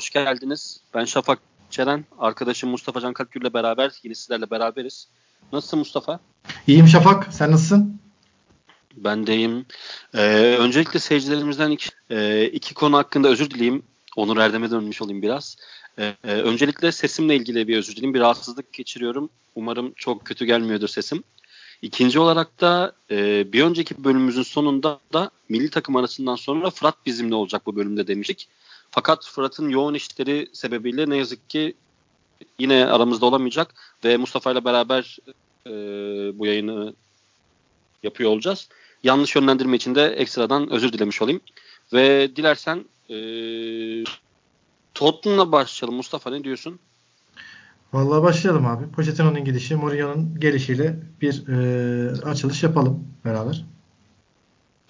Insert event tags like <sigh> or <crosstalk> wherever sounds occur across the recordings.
hoş geldiniz. Ben Şafak Çeren, arkadaşım Mustafa Can Kalkgür'le beraber yine sizlerle beraberiz. Nasılsın Mustafa? İyiyim Şafak, sen nasılsın? Ben deyim. Ee, öncelikle seyircilerimizden iki, e, iki konu hakkında özür dileyim. Onur Erdem'e dönmüş olayım biraz. Ee, e, öncelikle sesimle ilgili bir özür dileyim. Bir rahatsızlık geçiriyorum. Umarım çok kötü gelmiyordur sesim. İkinci olarak da e, bir önceki bölümümüzün sonunda da milli takım arasından sonra Fırat bizimle olacak bu bölümde demiştik. Fakat Fırat'ın yoğun işleri sebebiyle ne yazık ki yine aramızda olamayacak ve Mustafa ile beraber e, bu yayını yapıyor olacağız. Yanlış yönlendirme için de ekstradan özür dilemiş olayım. Ve dilersen e, Tottenham'la başlayalım. Mustafa ne diyorsun? Vallahi başlayalım abi. Pochettino'nun gidişi, Mourinho'nun gelişiyle bir e, açılış yapalım beraber.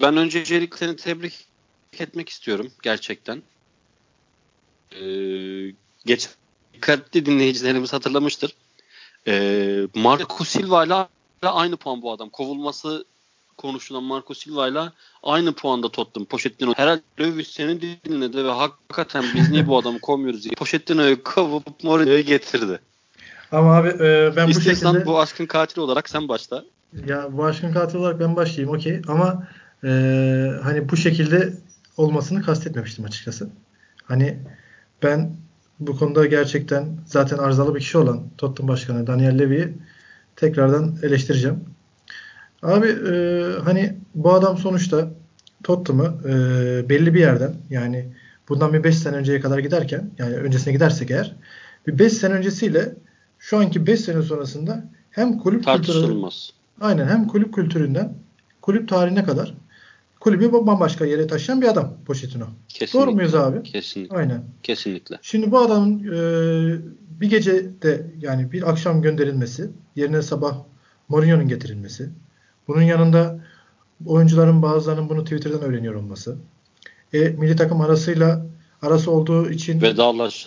Ben öncelikle seni tebrik etmek istiyorum gerçekten. Ee, geç dikkatli dinleyicilerimiz hatırlamıştır. Ee, Marco Silva ile aynı puan bu adam. Kovulması konuşulan Marco Silva ile aynı puanda Tottenham. Pochettino herhalde Löw senin dinledi ve hakikaten biz niye bu adamı kovmuyoruz diye Pochettino'yu kovup Mourinho'yu getirdi. Ama abi e, ben İstiyorsan bu şekilde... bu aşkın katili olarak sen başla. Ya bu aşkın katili olarak ben başlayayım okey. Ama e, hani bu şekilde olmasını kastetmemiştim açıkçası. Hani ben bu konuda gerçekten zaten arızalı bir kişi olan Tottenham Başkanı Daniel Levy'yi tekrardan eleştireceğim. Abi e, hani bu adam sonuçta Tottenham'ı e, belli bir yerden yani bundan bir 5 sene önceye kadar giderken yani öncesine gidersek eğer bir 5 sene öncesiyle şu anki 5 sene sonrasında hem kulüp kültürü aynen hem kulüp kültüründen kulüp tarihine kadar kulübü bambaşka yere taşıyan bir adam Pochettino. Kesinlikle. Doğru muyuz abi? Kesinlikle. Aynen. Kesinlikle. Şimdi bu adamın e, bir gece de yani bir akşam gönderilmesi, yerine sabah Mourinho'nun getirilmesi, bunun yanında oyuncuların bazılarının bunu Twitter'dan öğreniyor olması, e, milli takım arasıyla arası olduğu için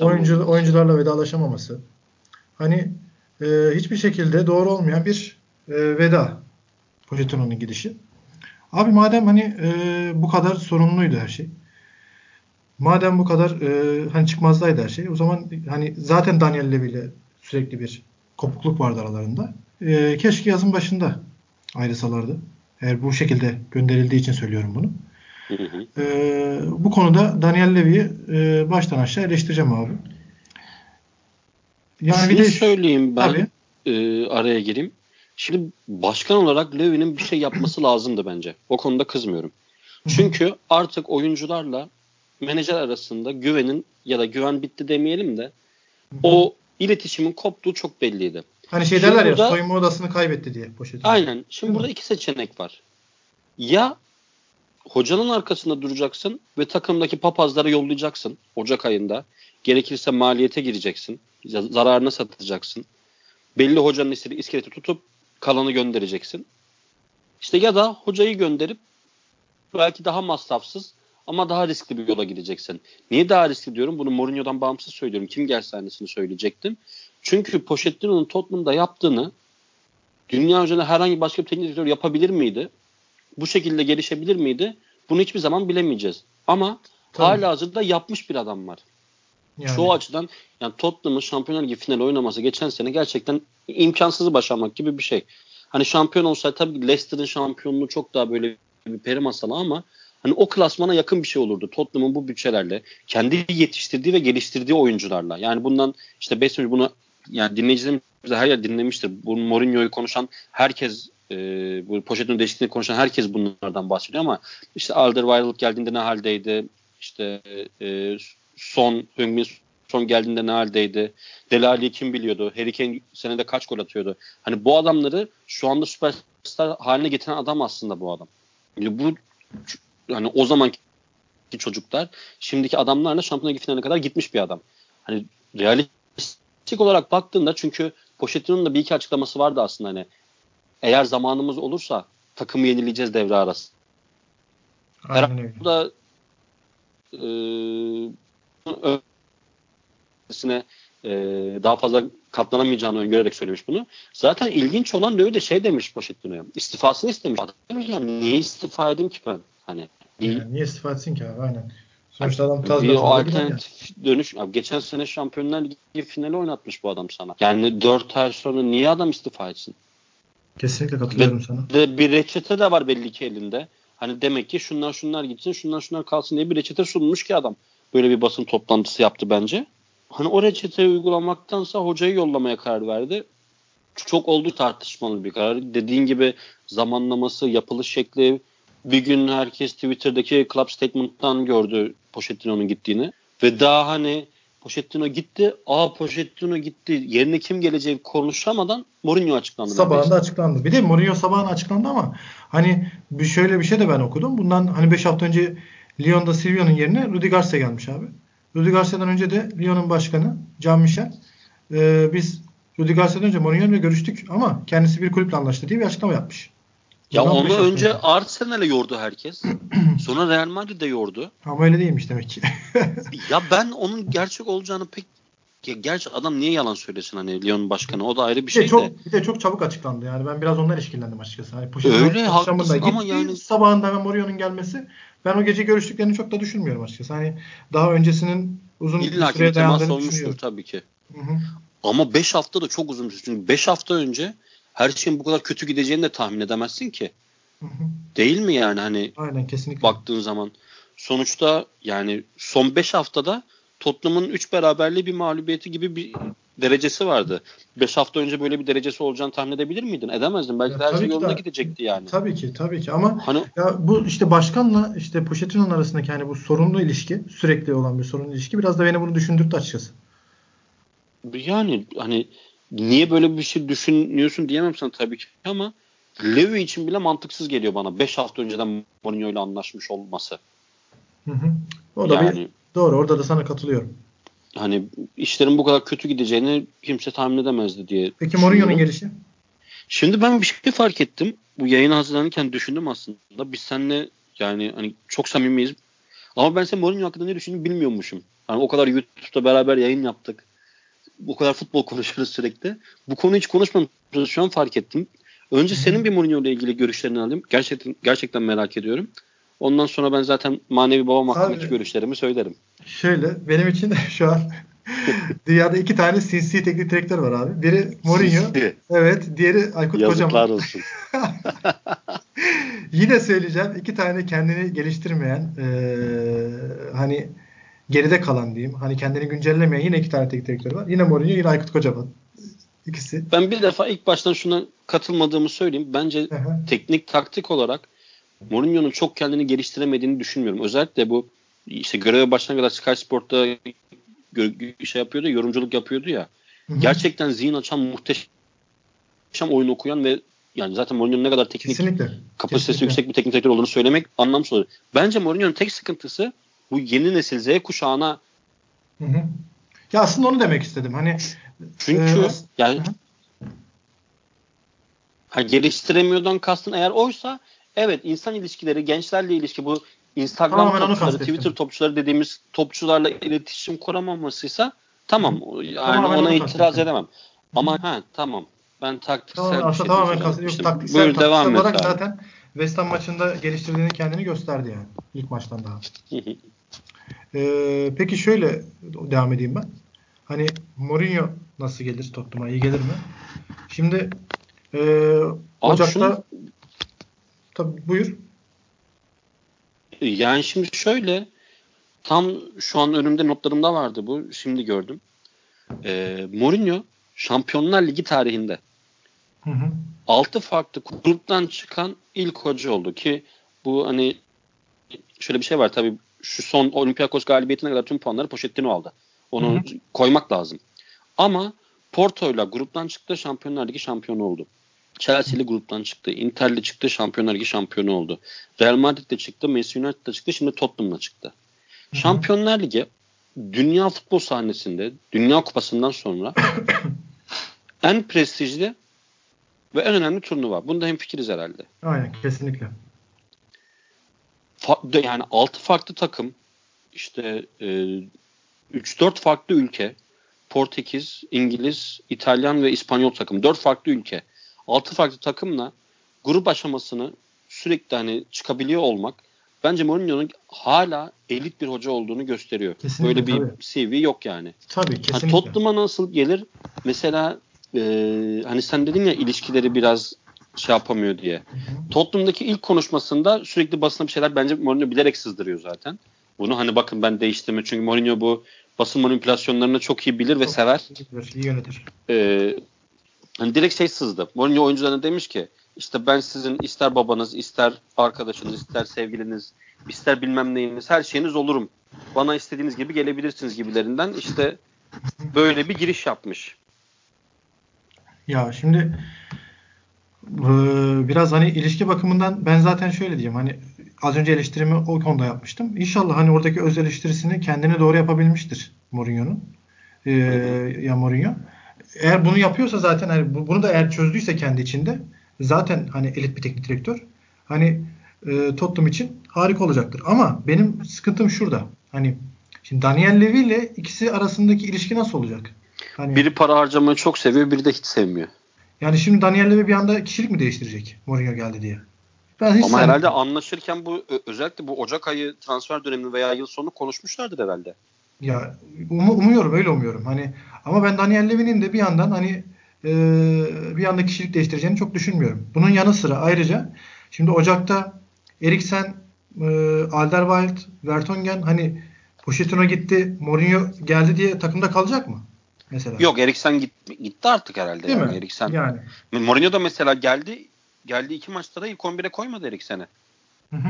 oyuncu, oyuncularla vedalaşamaması, hani e, hiçbir şekilde doğru olmayan bir e, veda Pochettino'nun gidişi. Abi madem hani e, bu kadar sorunluydu her şey. Madem bu kadar e, hani çıkmazdaydı her şey. O zaman hani zaten Daniel Levy ile sürekli bir kopukluk vardı aralarında. E, keşke yazın başında ayrısalardı. Eğer bu şekilde gönderildiği için söylüyorum bunu. Hı hı. E, bu konuda Daniel Levy'yi e, baştan aşağı eleştireceğim abi. Yani Şunu bir de söyleyeyim ben tabii. e, araya gireyim. Şimdi başkan olarak Levy'nin bir şey yapması lazımdı bence. O konuda kızmıyorum. Çünkü artık oyuncularla menajer arasında güvenin ya da güven bitti demeyelim de o iletişimin koptuğu çok belliydi. Hani şey derler ya soyunma odasını kaybetti diye. Poşetin. Aynen. Şimdi Değil burada mi? iki seçenek var. Ya hocanın arkasında duracaksın ve takımdaki papazları yollayacaksın Ocak ayında. Gerekirse maliyete gireceksin. Zararına satacaksın. Belli hocanın iskeleti tutup kalanı göndereceksin. İşte ya da hocayı gönderip belki daha masrafsız ama daha riskli bir yola gideceksin. Niye daha riskli diyorum? Bunu Mourinho'dan bağımsız söylüyorum. Kim gelse aynısını söyleyecektim. Çünkü Pochettino'nun Tottenham'da yaptığını dünya üzerinde herhangi başka bir teknik direktör yapabilir miydi? Bu şekilde gelişebilir miydi? Bunu hiçbir zaman bilemeyeceğiz. Ama Tabii. hala hazırda yapmış bir adam var. Yani. Çoğu açıdan yani Tottenham'ın Şampiyonlar Ligi finali oynaması geçen sene gerçekten imkansızı başarmak gibi bir şey. Hani şampiyon olsaydı tabii Leicester'ın şampiyonluğu çok daha böyle bir peri masalı ama hani o klasmana yakın bir şey olurdu. Tottenham'ın bu bütçelerle, kendi yetiştirdiği ve geliştirdiği oyuncularla. Yani bundan işte 5 sene bunu yani dinleyicilerimiz de her yer dinlemiştir. Bu Mourinho'yu konuşan herkes e, bu Pochettino değişikliğini konuşan herkes bunlardan bahsediyor ama işte Alderweireld geldiğinde ne haldeydi? İşte e, son Heung-min son geldiğinde ne haldeydi? Delali kim biliyordu? Harry Kane senede kaç gol atıyordu? Hani bu adamları şu anda süperstar haline getiren adam aslında bu adam. Yani bu hani o zamanki çocuklar şimdiki adamlarla Şampiyonlar Ligi finaline kadar gitmiş bir adam. Hani realistik olarak baktığında çünkü Pochettino'nun da bir iki açıklaması vardı aslında hani eğer zamanımız olursa takımı yenileyeceğiz devre arası. Aynen öyle. Bu da e, ötesine e, daha fazla katlanamayacağını öngörerek söylemiş bunu. Zaten ilginç olan Löw de şey demiş Pochettino'ya. İstifasını istemiş. Adam demiş yani niye istifa edeyim ki ben? Hani yani niye istifa etsin ki abi aynen. Sonuçta adam bir gider yani. alternatif dönüş. Abi geçen sene Şampiyonlar Ligi finali oynatmış bu adam sana. Yani 4 ay sonra niye adam istifa etsin? Kesinlikle katılıyorum Ve sana. de bir reçete de var belli ki elinde. Hani demek ki şunlar şunlar gitsin, şunlar şunlar kalsın diye bir reçete sunmuş ki adam. Böyle bir basın toplantısı yaptı bence. Hani o reçeteyi uygulamaktansa hocayı yollamaya karar verdi. Çok oldu tartışmalı bir karar. Dediğin gibi zamanlaması, yapılış şekli. Bir gün herkes Twitter'daki Club Statement'tan gördü Pochettino'nun gittiğini. Ve daha hani Pochettino gitti. Aa Pochettino gitti. Yerine kim geleceği konuşamadan Mourinho açıklandı. Sabahında açıklandı. Bir de Mourinho sabahında açıklandı ama hani bir şöyle bir şey de ben okudum. Bundan hani 5 hafta önce Lyon'da Silvio'nun yerine Rudi Garcia gelmiş abi. Rudi Garcia'dan önce de Lyon'un başkanı Jean Michel e, biz Rudi Garcia'dan önce Mourinho ile görüştük ama kendisi bir kulüple anlaştı diye bir açıklama yapmış. Ya beş onu önce Arsenal'e yordu herkes. <clears throat> Sonra Real Madrid'e yordu. Ama öyle değilmiş demek ki. <laughs> Ya ben onun gerçek olacağını pek ya gerçi adam niye yalan söylesin hani Lyon başkanı o da ayrı bir bir, şey de çok, bir de çok çabuk açıklandı. Yani ben biraz ondan işkillendim açıkçası. Hani Öyle, haklısın ama gitti, yani- sabahında hemen Mourinho'nun gelmesi ben o gece görüştüklerini çok da düşünmüyorum açıkçası. Hani daha öncesinin uzun bir İlla ki süreye bir temas dayandığını olmuştur tabii ki. Hı hı. Ama 5 hafta da çok uzun bir süre. Çünkü 5 hafta önce her şeyin bu kadar kötü gideceğini de tahmin edemezsin ki. Hı hı. Değil mi yani hani Aynen kesinlikle. baktığın zaman. Sonuçta yani son 5 haftada Tottenham'ın 3 beraberliği bir mağlubiyeti gibi bir derecesi vardı. 5 hafta önce böyle bir derecesi olacağını tahmin edebilir miydin? Edemezdin. Belki Ya her şey ki yolunda de- gidecekti yani. Tabii ki tabii ki ama Hani ya bu işte başkanla işte Pochettino'nun arasındaki hani bu sorunlu ilişki sürekli olan bir sorunlu ilişki biraz da beni bunu düşündürttü açıkçası. Yani hani niye böyle bir şey düşünüyorsun diyemem sana tabii ki ama Levy için bile mantıksız geliyor bana. 5 hafta önceden Mourinho ile anlaşmış olması. Hı hı. O da Yani bir doğru orada da sana katılıyorum. Hani işlerin bu kadar kötü gideceğini kimse tahmin edemezdi diye Peki Mourinho'nun gelişi? Şimdi ben bir şey fark ettim. Bu yayına hazırlanırken düşündüm aslında. Biz seninle yani hani çok samimiyiz. Ama ben sen Mourinho hakkında ne düşündüğünü bilmiyormuşum. Hani o kadar YouTube'da beraber yayın yaptık. Bu kadar futbol <laughs> konuşuyoruz sürekli. Bu konuyu hiç konuşmamışız. Şu an fark ettim. Önce senin bir Mourinho ile ilgili görüşlerini alayım. Gerçekten gerçekten merak ediyorum. Ondan sonra ben zaten manevi babam hakkındaki Abi- görüşlerimi söylerim. Şöyle benim için şu an <laughs> dünyada iki tane sinsi teknik direktör var abi. Biri Mourinho. Sinsi. Evet. Diğeri Aykut Yazıklar Kocaman. olsun. <laughs> Yine söyleyeceğim. iki tane kendini geliştirmeyen eee, hani geride kalan diyeyim. Hani kendini güncellemeyen yine iki tane teknik direktör var. Yine Mourinho yine Aykut Kocaman. İkisi. Ben bir defa ilk baştan şuna katılmadığımı söyleyeyim. Bence teknik taktik olarak Mourinho'nun çok kendini geliştiremediğini düşünmüyorum. Özellikle bu işte göreve başına kadar Sky Sport'ta şey yapıyordu, yorumculuk yapıyordu ya. Hı hı. Gerçekten zihin açan muhteşem oyun okuyan ve yani zaten Mourinho'nun ne kadar teknik Kesinlikle. kapasitesi Kesinlikle. yüksek bir teknik direktör olduğunu söylemek anlamsız olur. Bence Mourinho'nun tek sıkıntısı bu yeni nesil Z kuşağına Hı hı. Ya aslında onu demek istedim. Hani çünkü as- yani ha, geliştiremiyordan kastın eğer oysa evet insan ilişkileri, gençlerle ilişki bu Instagram Tamamen onu topçuları. Twitter topçuları dediğimiz topçularla iletişim kuramamasıysa tamam yani Tamamen ona itiraz kastettim. edemem. Ama ha tamam ben taktiksel Tamam, bir şey tamamen. İşte taktiksel, buyur taktiksel devam et olarak abi. zaten West Ham maçında geliştirdiğini kendini gösterdi yani. ilk maçtan daha. <laughs> Ee, peki şöyle devam edeyim ben. Hani Mourinho nasıl gelir Tottenham'a? iyi gelir mi? Şimdi e, Abi Ocak'ta şunu- tabii buyur. Yani şimdi şöyle tam şu an önümde notlarımda vardı bu. Şimdi gördüm. Ee, Mourinho Şampiyonlar Ligi tarihinde Hı hı. 6 farklı gruptan çıkan ilk hoca oldu ki bu hani şöyle bir şey var tabii şu son Olympiakos galibiyetine kadar tüm puanları Pochettino aldı. Onu Hı hı. koymak lazım. Ama Porto'yla gruptan çıktı Şampiyonlar Ligi şampiyonu oldu. Chelsea'li gruptan çıktı. Inter'li çıktı Şampiyonlar Ligi şampiyonu oldu. Real Madrid'de çıktı. Manchester United'de çıktı. Şimdi Tottenham'la çıktı. hı. Şampiyonlar Ligi dünya futbol sahnesinde Dünya Kupası'ndan sonra <coughs> en prestijli ve en önemli turnuva. Bunda hemfikiriz herhalde. Aynen kesinlikle. Fa- yani 6 farklı takım işte e, 3-4 farklı ülke Portekiz, İngiliz, İtalyan ve İspanyol takım. 4 farklı ülke. 6 farklı takımla grup aşamasını sürekli hani çıkabiliyor olmak bence Mourinho'nun hala elit bir hoca olduğunu gösteriyor. Kesinlikle, Böyle bir tabii. CV yok yani. Tabii kesinlikle. Hani Tottenham'a nasıl gelir? Mesela e, hani sen dedin ya ilişkileri biraz şey yapamıyor diye. Tottenham'daki ilk konuşmasında sürekli basına bir şeyler bence Mourinho bilerek sızdırıyor zaten. Bunu hani bakın ben değiştirme çünkü Mourinho bu basın manipülasyonlarını çok iyi bilir ve çok sever. İyi yönetir. Ee, hani direkt şey sızdı. Mourinho oyuncularına demiş ki işte ben sizin ister babanız, ister arkadaşınız, ister sevgiliniz, ister bilmem neyiniz, her şeyiniz olurum. Bana istediğiniz gibi gelebilirsiniz gibilerinden işte böyle bir giriş yapmış. Ya şimdi biraz hani ilişki bakımından ben zaten şöyle diyeyim hani az önce eleştirimi o konuda yapmıştım. İnşallah hani oradaki öz eleştirisini kendine doğru yapabilmiştir Mourinho'nun. Ee, ya Mourinho. Eğer bunu yapıyorsa zaten hani bunu da eğer çözdüyse kendi içinde zaten hani elit bir teknik direktör. Hani e, Tottenham için harika olacaktır. Ama benim sıkıntım şurada. Hani şimdi Daniel Levy ile ikisi arasındaki ilişki nasıl olacak? Hani, biri para harcamayı çok seviyor, biri de hiç sevmiyor. Yani şimdi Daniel Levy bir anda kişilik mi değiştirecek Mourinho geldi diye? Ben hiç Ama herhalde anlaşırken bu özellikle bu Ocak ayı transfer dönemi veya yıl sonu konuşmuşlardır herhalde. Ya um, umuyorum öyle umuyorum. Hani ama ben Daniel Levy'nin de bir yandan hani e, bir anda kişilik değiştireceğini çok düşünmüyorum. Bunun yanı sıra ayrıca şimdi Ocak'ta Eriksen, e, Alderweireld, Vertonghen hani Pochettino gitti, Mourinho geldi diye takımda kalacak mı? Mesela. Yok Eriksen gitti, gitti artık herhalde. Değil yani. mi? Eriksen. Yani. Mourinho da mesela geldi geldi iki maçta da ilk 11'e koymadı Eriksen'i. Hı hı.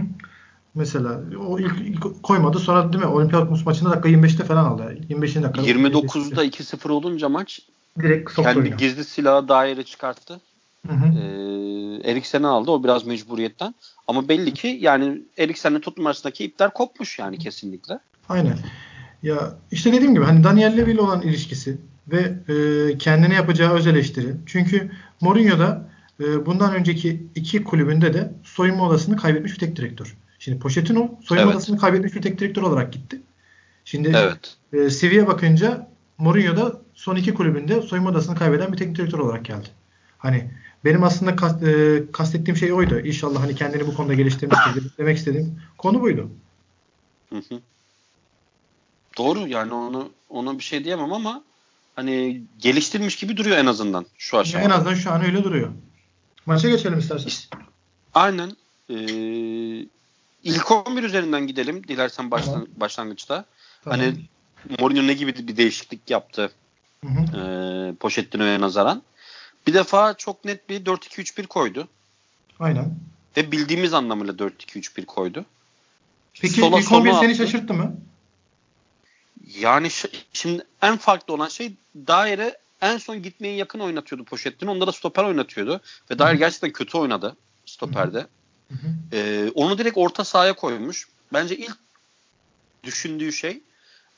Mesela o ilk, ilk koymadı sonra değil mi? Olimpiyat maçında dakika 25'te falan aldı. 25. dakika. 29'da 2-0 olunca maç direkt kendi oynuyor. gizli silahı daire çıkarttı. Hı hı. Ee, Eriksen'i aldı. O biraz mecburiyetten. Ama belli ki yani Eriksen'le Tottenham arasındaki ipler kopmuş yani kesinlikle. Aynen. Ya işte dediğim gibi hani Daniel Levy ile olan ilişkisi ve e, kendine yapacağı öz eleştiri. Çünkü Mourinho da e, bundan önceki iki kulübünde de soyunma odasını kaybetmiş bir tek direktör. Şimdi Pochettino soyunma evet. odasını kaybetmiş bir tek direktör olarak gitti. Şimdi evet. e, CV'ye bakınca Mourinho da son iki kulübünde soyunma odasını kaybeden bir teknik direktör olarak geldi. Hani benim aslında kast, e, kastettiğim şey oydu. İnşallah hani kendini bu konuda geliştirmiştir <coughs> demek istediğim konu buydu. Hı hı. Doğru yani onu ona bir şey diyemem ama hani geliştirmiş gibi duruyor en azından şu aşamada. En azından şu an öyle duruyor. Maça geçelim istersen. Aynen. Ee, ilk 11 üzerinden gidelim dilersen başlan, tamam. başlangıçta. Tamam. Hani Mourinho ne gibi bir değişiklik yaptı hı hı. E, Pochettino'ya nazaran. Bir defa çok net bir 4-2-3-1 koydu. Aynen. Ve bildiğimiz anlamıyla 4-2-3-1 koydu. Peki Sola ilk 11 seni şaşırttı mı? Yani şimdi en farklı olan şey daire en son gitmeye yakın oynatıyordu Pochettino. Onda da stoper oynatıyordu. Ve daire gerçekten kötü oynadı stoperde. Hı hı. Ee, onu direkt orta sahaya koymuş. Bence ilk düşündüğü şey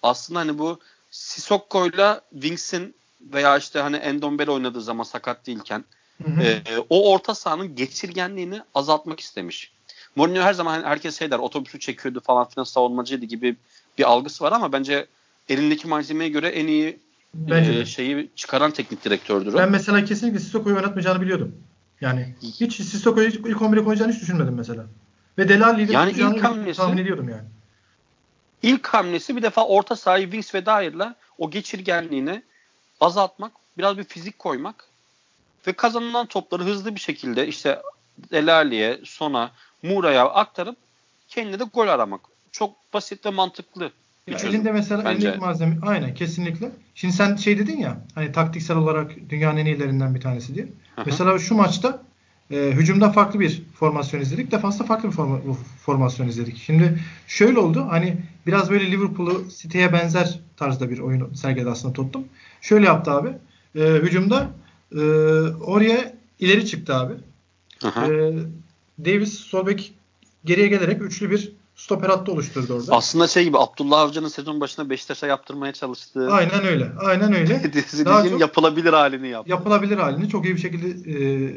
aslında hani bu Sissoko'yla Wings'in veya işte hani Endombele oynadığı zaman sakat değilken hı hı. E, o orta sahanın geçirgenliğini azaltmak istemiş. Mourinho her zaman hani herkes şey der otobüsü çekiyordu falan filan savunmacıydı gibi bir algısı var ama bence elindeki malzemeye göre en iyi bence e, şeyi çıkaran teknik direktördür o. Ben mesela kesinlikle Sissoko'yu oynatmayacağını biliyordum. Yani hiç Sissoko'yu ilk 11'e koyacağını hiç düşünmedim mesela. Ve Delali'yi de yani ilk hamlesi, tahmin ediyordum yani. İlk hamlesi bir defa orta sahayı Wings ve Dyer'la o geçirgenliğini azaltmak, biraz bir fizik koymak ve kazanılan topları hızlı bir şekilde işte Delali'ye, Sona, Mura'ya aktarıp kendine de gol aramak. Çok basit ve mantıklı ya çözüm. Elinde mesela bence. elindeki malzeme aynen kesinlikle. Şimdi sen şey dedin ya hani taktiksel olarak dünyanın en iyilerinden bir tanesi diye. Hı-hı. Mesela şu maçta e, hücumda farklı bir formasyon izledik. Defansta farklı bir forma, formasyon izledik. Şimdi şöyle oldu. Hani biraz böyle Liverpool'u City'ye benzer tarzda bir oyun sergiledi aslında Tottenham. Şöyle yaptı abi. E, hücumda e, oraya ileri çıktı abi. E, Davis Solbek geriye gelerek üçlü bir stoper hattı oluşturdu orada. Aslında şey gibi Abdullah Avcı'nın sezon başında Beşiktaş'a yaptırmaya çalıştığı. Aynen öyle. Aynen öyle. <laughs> Dizinin yapılabilir halini yaptı. Yapılabilir halini çok iyi bir şekilde e,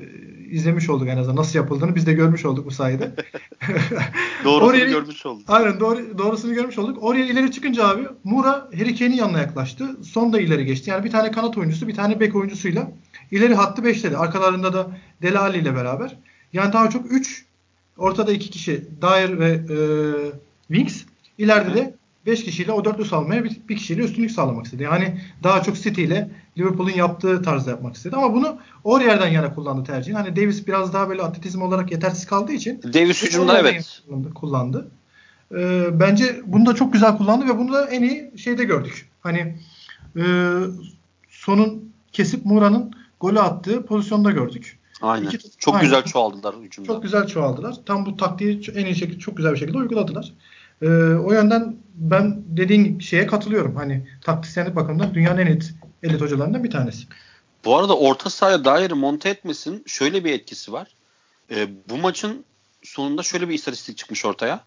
izlemiş olduk en azından. Nasıl yapıldığını biz de görmüş olduk bu sayede. <laughs> doğrusunu Oraya, görmüş olduk. Aynen doğru, doğrusunu görmüş olduk. Oraya ileri çıkınca abi Mura Harry Kane'in yanına yaklaştı. Son da ileri geçti. Yani bir tane kanat oyuncusu bir tane bek oyuncusuyla ileri hattı beşledi. Arkalarında da Delali ile beraber. Yani daha çok 3 ortada iki kişi Dyer ve e, Winks. İleride de 5 kişiyle o dörtlü salmaya bir, bir kişiyle üstünlük sağlamak istedi. Yani daha çok City ile Liverpool'un yaptığı tarzda yapmak istedi. Ama bunu Aurier'den yana kullandı tercihin. Hani Davis biraz daha böyle atletizm olarak yetersiz kaldığı için Davis hücumda evet. Kullandı. Ee, bence bunu da çok güzel kullandı ve bunu da en iyi şeyde gördük. Hani e, sonun kesip Mura'nın golü attığı pozisyonda gördük. Aynen. İki, çok aynen. güzel çoğaldılar hücumda. Çok güzel çoğaldılar. Tam bu taktiği en iyi şekilde çok güzel bir şekilde uyguladılar. Ee, o yönden ben dediğin şeye katılıyorum. Hani taktisyenlik bakımından dünyanın en elit, elit hocalarından bir tanesi. Bu arada orta sahaya dair monte etmesin şöyle bir etkisi var. Ee, bu maçın sonunda şöyle bir istatistik çıkmış ortaya.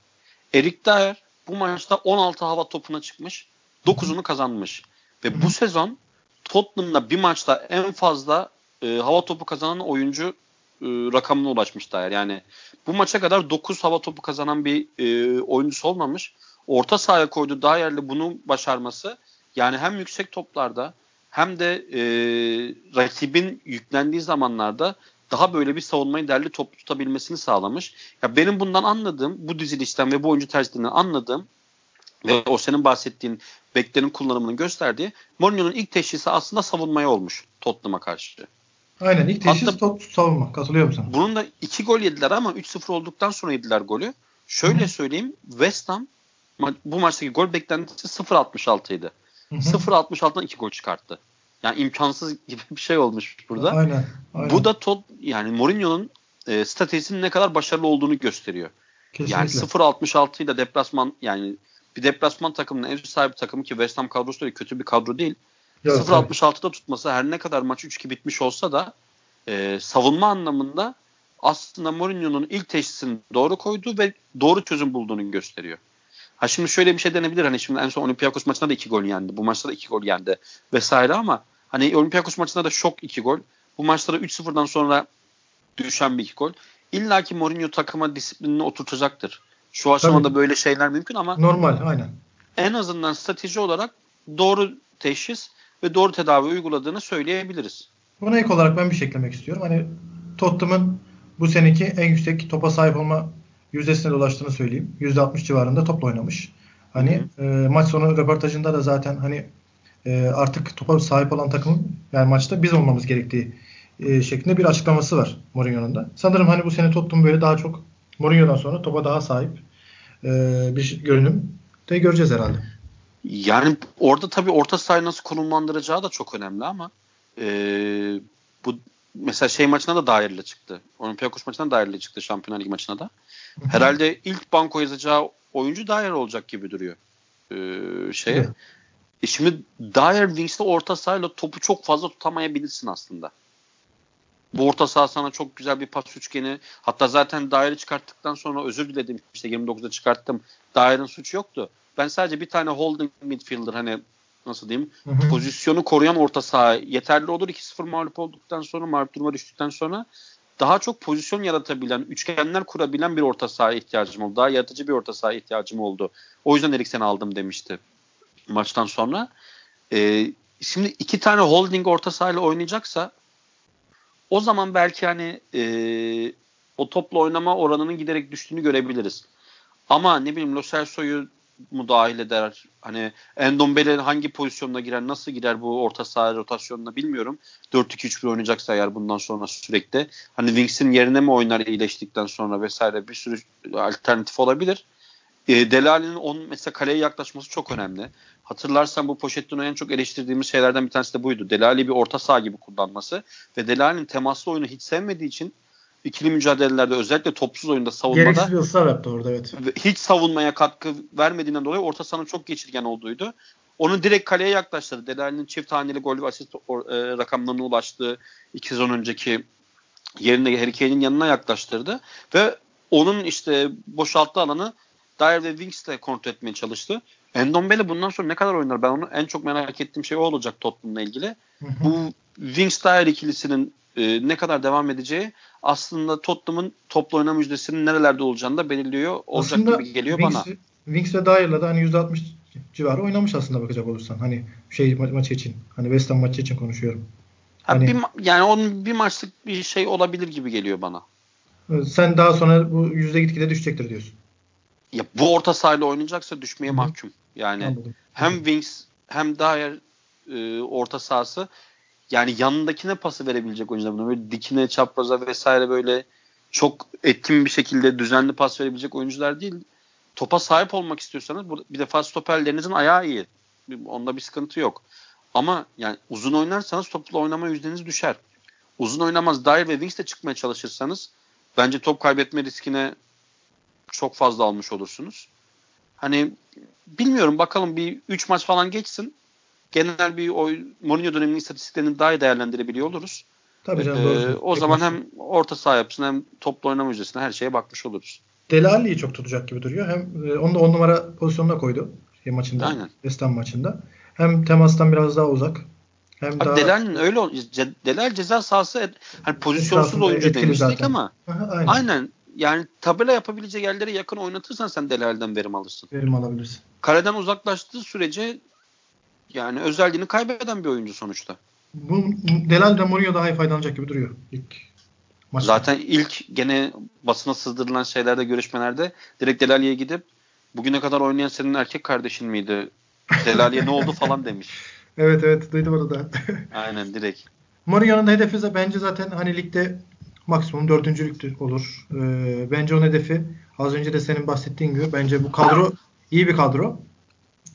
Erik Dyer bu maçta 16 hava topuna çıkmış. 9'unu kazanmış. Ve bu sezon Tottenham'da bir maçta en fazla e, hava topu kazanan oyuncu e, rakamına ulaşmış Dyer. Yani bu maça kadar 9 hava topu kazanan bir e, oyuncusu olmamış. Orta sahaya koydu Dyer'le bunu başarması yani hem yüksek toplarda hem de e, rakibin yüklendiği zamanlarda daha böyle bir savunmayı derli toplu tutabilmesini sağlamış. Ya benim bundan anladığım, bu dizilişten ve bu oyuncu tercihinden anladığım ve o senin bahsettiğin beklerin kullanımını gösterdiği Mourinho'nun ilk teşhisi aslında savunmaya olmuş Tottenham'a karşı. Aynen ilk teşhis Hatta, top savunma. Katılıyorum sana. Bunun da iki gol yediler ama 3-0 olduktan sonra yediler golü. Şöyle Hı. söyleyeyim West Ham bu maçtaki gol beklentisi 0.66 idi. 0.66'dan iki gol çıkarttı. Yani imkansız <laughs> gibi bir şey olmuş burada. Aynen. aynen. Bu da Todd yani Mourinho'nun e, stratejisinin ne kadar başarılı olduğunu gösteriyor. Kesinlikle. Yani 0.66 ile deplasman yani bir deplasman takımının ev sahibi takımı ki West Ham kadrosu da kötü bir kadro değil. 0.66'da tutması her ne kadar maç 3-2 bitmiş olsa da e, savunma anlamında aslında Mourinho'nun ilk teşhisini doğru koyduğu ve doğru çözüm bulduğunu gösteriyor. Ha şimdi şöyle bir şey denebilir hani şimdi en son Olympiakos maçında da 2 gol yendi. Bu maçta da 2 gol yendi vesaire ama hani Olympiakos maçında da şok 2 gol. Bu maçta da 3-0'dan sonra düşen bir 2 gol. İlla ki Mourinho takıma disiplinini oturtacaktır. Şu aşamada Tabii. böyle şeyler mümkün ama normal aynen. En azından strateji olarak doğru teşhis ve doğru tedavi uyguladığını söyleyebiliriz. Buna ek olarak ben bir şey eklemek istiyorum. Hani Tottenham'ın bu seneki en yüksek topa sahip olma yüzdesine dolaştığını söyleyeyim. %60 civarında topla oynamış. Hani e, maç sonu röportajında da zaten hani e, artık topa sahip olan takım yani maçta biz olmamız gerektiği e, şeklinde bir açıklaması var Mourinho'nun da. Sanırım hani bu sene Tottenham böyle daha çok Mourinho'dan sonra topa daha sahip e, bir görünüm de göreceğiz herhalde. Yani orada tabii orta sahayı nasıl konumlandıracağı da çok önemli ama e, bu mesela şey maçına da dairle çıktı. Olympiakos maçına dairle çıktı Şampiyonlar Ligi maçına da. Herhalde ilk banko yazacağı oyuncu Dyer olacak gibi duruyor. Ee, şeye. E şimdi Dyer Wings'te orta sahayla topu çok fazla tutamayabilirsin aslında. Bu orta saha sana çok güzel bir pas üçgeni. Hatta zaten Dyer'i çıkarttıktan sonra özür diledim. İşte 29'da çıkarttım. Dyer'in suçu yoktu. Ben sadece bir tane holding midfielder hani nasıl diyeyim hı hı. pozisyonu koruyan orta saha yeterli olur. 2-0 mağlup olduktan sonra mağlup duruma düştükten sonra daha çok pozisyon yaratabilen, üçgenler kurabilen bir orta saha ihtiyacım oldu. Daha yaratıcı bir orta saha ihtiyacım oldu. O yüzden Eriksen'i aldım demişti maçtan sonra. Ee, şimdi iki tane holding orta sahayla oynayacaksa o zaman belki hani e, o topla oynama oranının giderek düştüğünü görebiliriz. Ama ne bileyim Lo Celso'yu mu dahil eder? Hani Endombele hangi pozisyonda girer, nasıl girer bu orta saha rotasyonuna bilmiyorum. 4-2-3-1 oynayacaksa eğer bundan sonra sürekli. Hani Wings'in yerine mi oynar iyileştikten sonra vesaire bir sürü alternatif olabilir. E, Delali'nin on mesela kaleye yaklaşması çok önemli. Hatırlarsan bu Pochettino'yu en çok eleştirdiğimiz şeylerden bir tanesi de buydu. Delali bir orta saha gibi kullanması ve Delali'nin temaslı oyunu hiç sevmediği için ikili mücadelelerde özellikle topsuz oyunda savunmada gereksiz bir ısrar yaptı orada evet. Hiç savunmaya katkı vermediğinden dolayı orta sahanın çok geçirgen olduğuydu. Onu direkt kaleye yaklaştırdı. Delali'nin çift haneli gol ve asist e, rakamlarına ulaştığı iki sezon önceki yerine Harry Kane'in yanına yaklaştırdı ve onun işte boşalttığı alanı Dyer ve Winks'le kontrol etmeye çalıştı. Endombele bundan sonra ne kadar oynar? Ben onu en çok merak ettiğim şey o olacak Tottenham'la ilgili. Bu Winks Dyer ikilisinin e, ne kadar devam edeceği aslında Tottenham'ın toplu oynama yüzdesinin nerelerde olacağını da belirliyor. Olacak aslında gibi geliyor Winks, bana. Winks ve Dyer'la da hani %60 civarı oynamış aslında bakacak olursan. Hani şey ma- maçı için. Hani West Ham maçı için konuşuyorum. Hani, bir, yani onun bir maçlık bir şey olabilir gibi geliyor bana. Sen daha sonra bu yüzde gitgide düşecektir diyorsun. Ya bu orta sahayla oynayacaksa düşmeye Hı-hı. mahkum. Yani Anladım. hem Wings hem Dyer e, orta sahası yani yanındakine pası verebilecek oyuncular bunlar. Böyle dikine, çapraza vesaire böyle çok etkin bir şekilde düzenli pas verebilecek oyuncular değil. Topa sahip olmak istiyorsanız bir defa stoperlerinizin ayağı iyi. Onda bir sıkıntı yok. Ama yani uzun oynarsanız topla oynama yüzdeniz düşer. Uzun oynamaz Dyer ve Wings de çıkmaya çalışırsanız bence top kaybetme riskine çok fazla almış olursunuz. Hani bilmiyorum bakalım bir 3 maç falan geçsin. Genel bir oy, Mourinho döneminin istatistiklerini daha iyi değerlendirebiliyor oluruz. Tabii canım, ee, O zaman hem orta saha yapısına hem toplu oynama yüzdesine her şeye bakmış oluruz. Delali'yi çok tutacak gibi duruyor. Hem e, onu da 10 numara pozisyonuna koydu şey maçında. Aynen. West maçında. Hem temastan biraz daha uzak. Hem Abi daha Delal'in öyle Delal ceza sahası hani pozisyonsuz oyuncu demiştik zaten. ama Aha, aynen. aynen yani tabela yapabileceği yerlere yakın oynatırsan sen Delal'den verim alırsın. Verim alabilirsin. Kaleden uzaklaştığı sürece yani özelliğini kaybeden bir oyuncu sonuçta. Bu Delal de Mourinho daha iyi faydalanacak gibi duruyor ilk maçta. Zaten ilk gene basına sızdırılan şeylerde görüşmelerde direkt Delali'ye gidip bugüne kadar oynayan senin erkek kardeşin miydi? Delali'ye ne oldu falan demiş. <laughs> Evet evet duydum onu da. <laughs> Aynen direkt. Mourinho'nun hedefi bence zaten hani ligde maksimum dördüncülük olur. Ee, bence onun hedefi az önce de senin bahsettiğin gibi bence bu kadro iyi bir kadro.